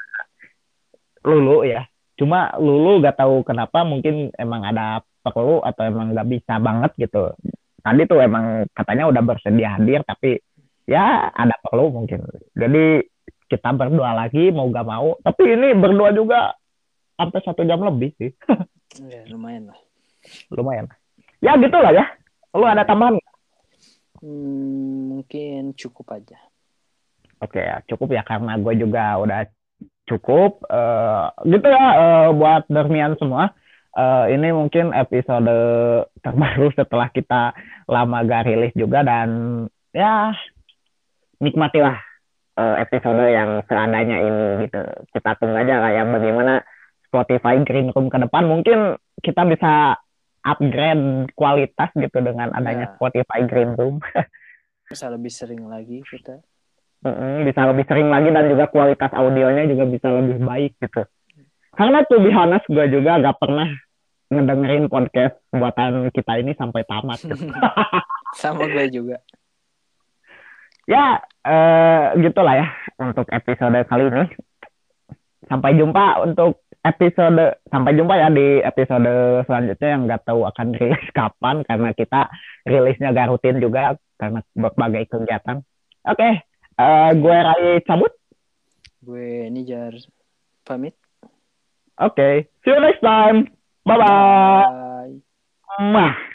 Lulu ya. Cuma Lulu gak tahu kenapa mungkin emang ada perlu atau emang gak bisa banget gitu. Tadi tuh emang katanya udah bersedia hadir tapi ya ada perlu mungkin. Jadi kita berdua lagi mau gak mau. Tapi ini berdua juga sampai satu jam lebih sih. Ya, lumayan lah. Lumayan. Ya gitulah ya. Lu ada tambahan? Hmm, mungkin cukup aja. Oke ya cukup ya karena gue juga udah cukup. Eh, gitu ya eh, buat Dermian semua. Eh, ini mungkin episode terbaru setelah kita lama gak rilis juga dan ya nikmatilah eh, episode yang seandainya ini gitu kita tunggu aja lah ya bagaimana Spotify Green Room ke depan mungkin kita bisa upgrade kualitas gitu dengan adanya Ya. Spotify Green Room bisa lebih sering lagi kita Mm-mm, bisa lebih sering lagi dan juga kualitas audionya juga bisa lebih baik gitu. Karena tuh be honest gue juga gak pernah ngedengerin podcast buatan kita ini sampai tamat. gitu. sama gue juga ya eh, gitulah ya untuk episode kali ini. Sampai jumpa untuk episode sampai jumpa ya di episode selanjutnya yang nggak tahu akan rilis kapan karena kita rilisnya gak rutin juga karena berbagai kegiatan. Oke, eh, gue Rai cabut. gue Nijar pamit Oke, see you next time. Bye bye. bye Mwah.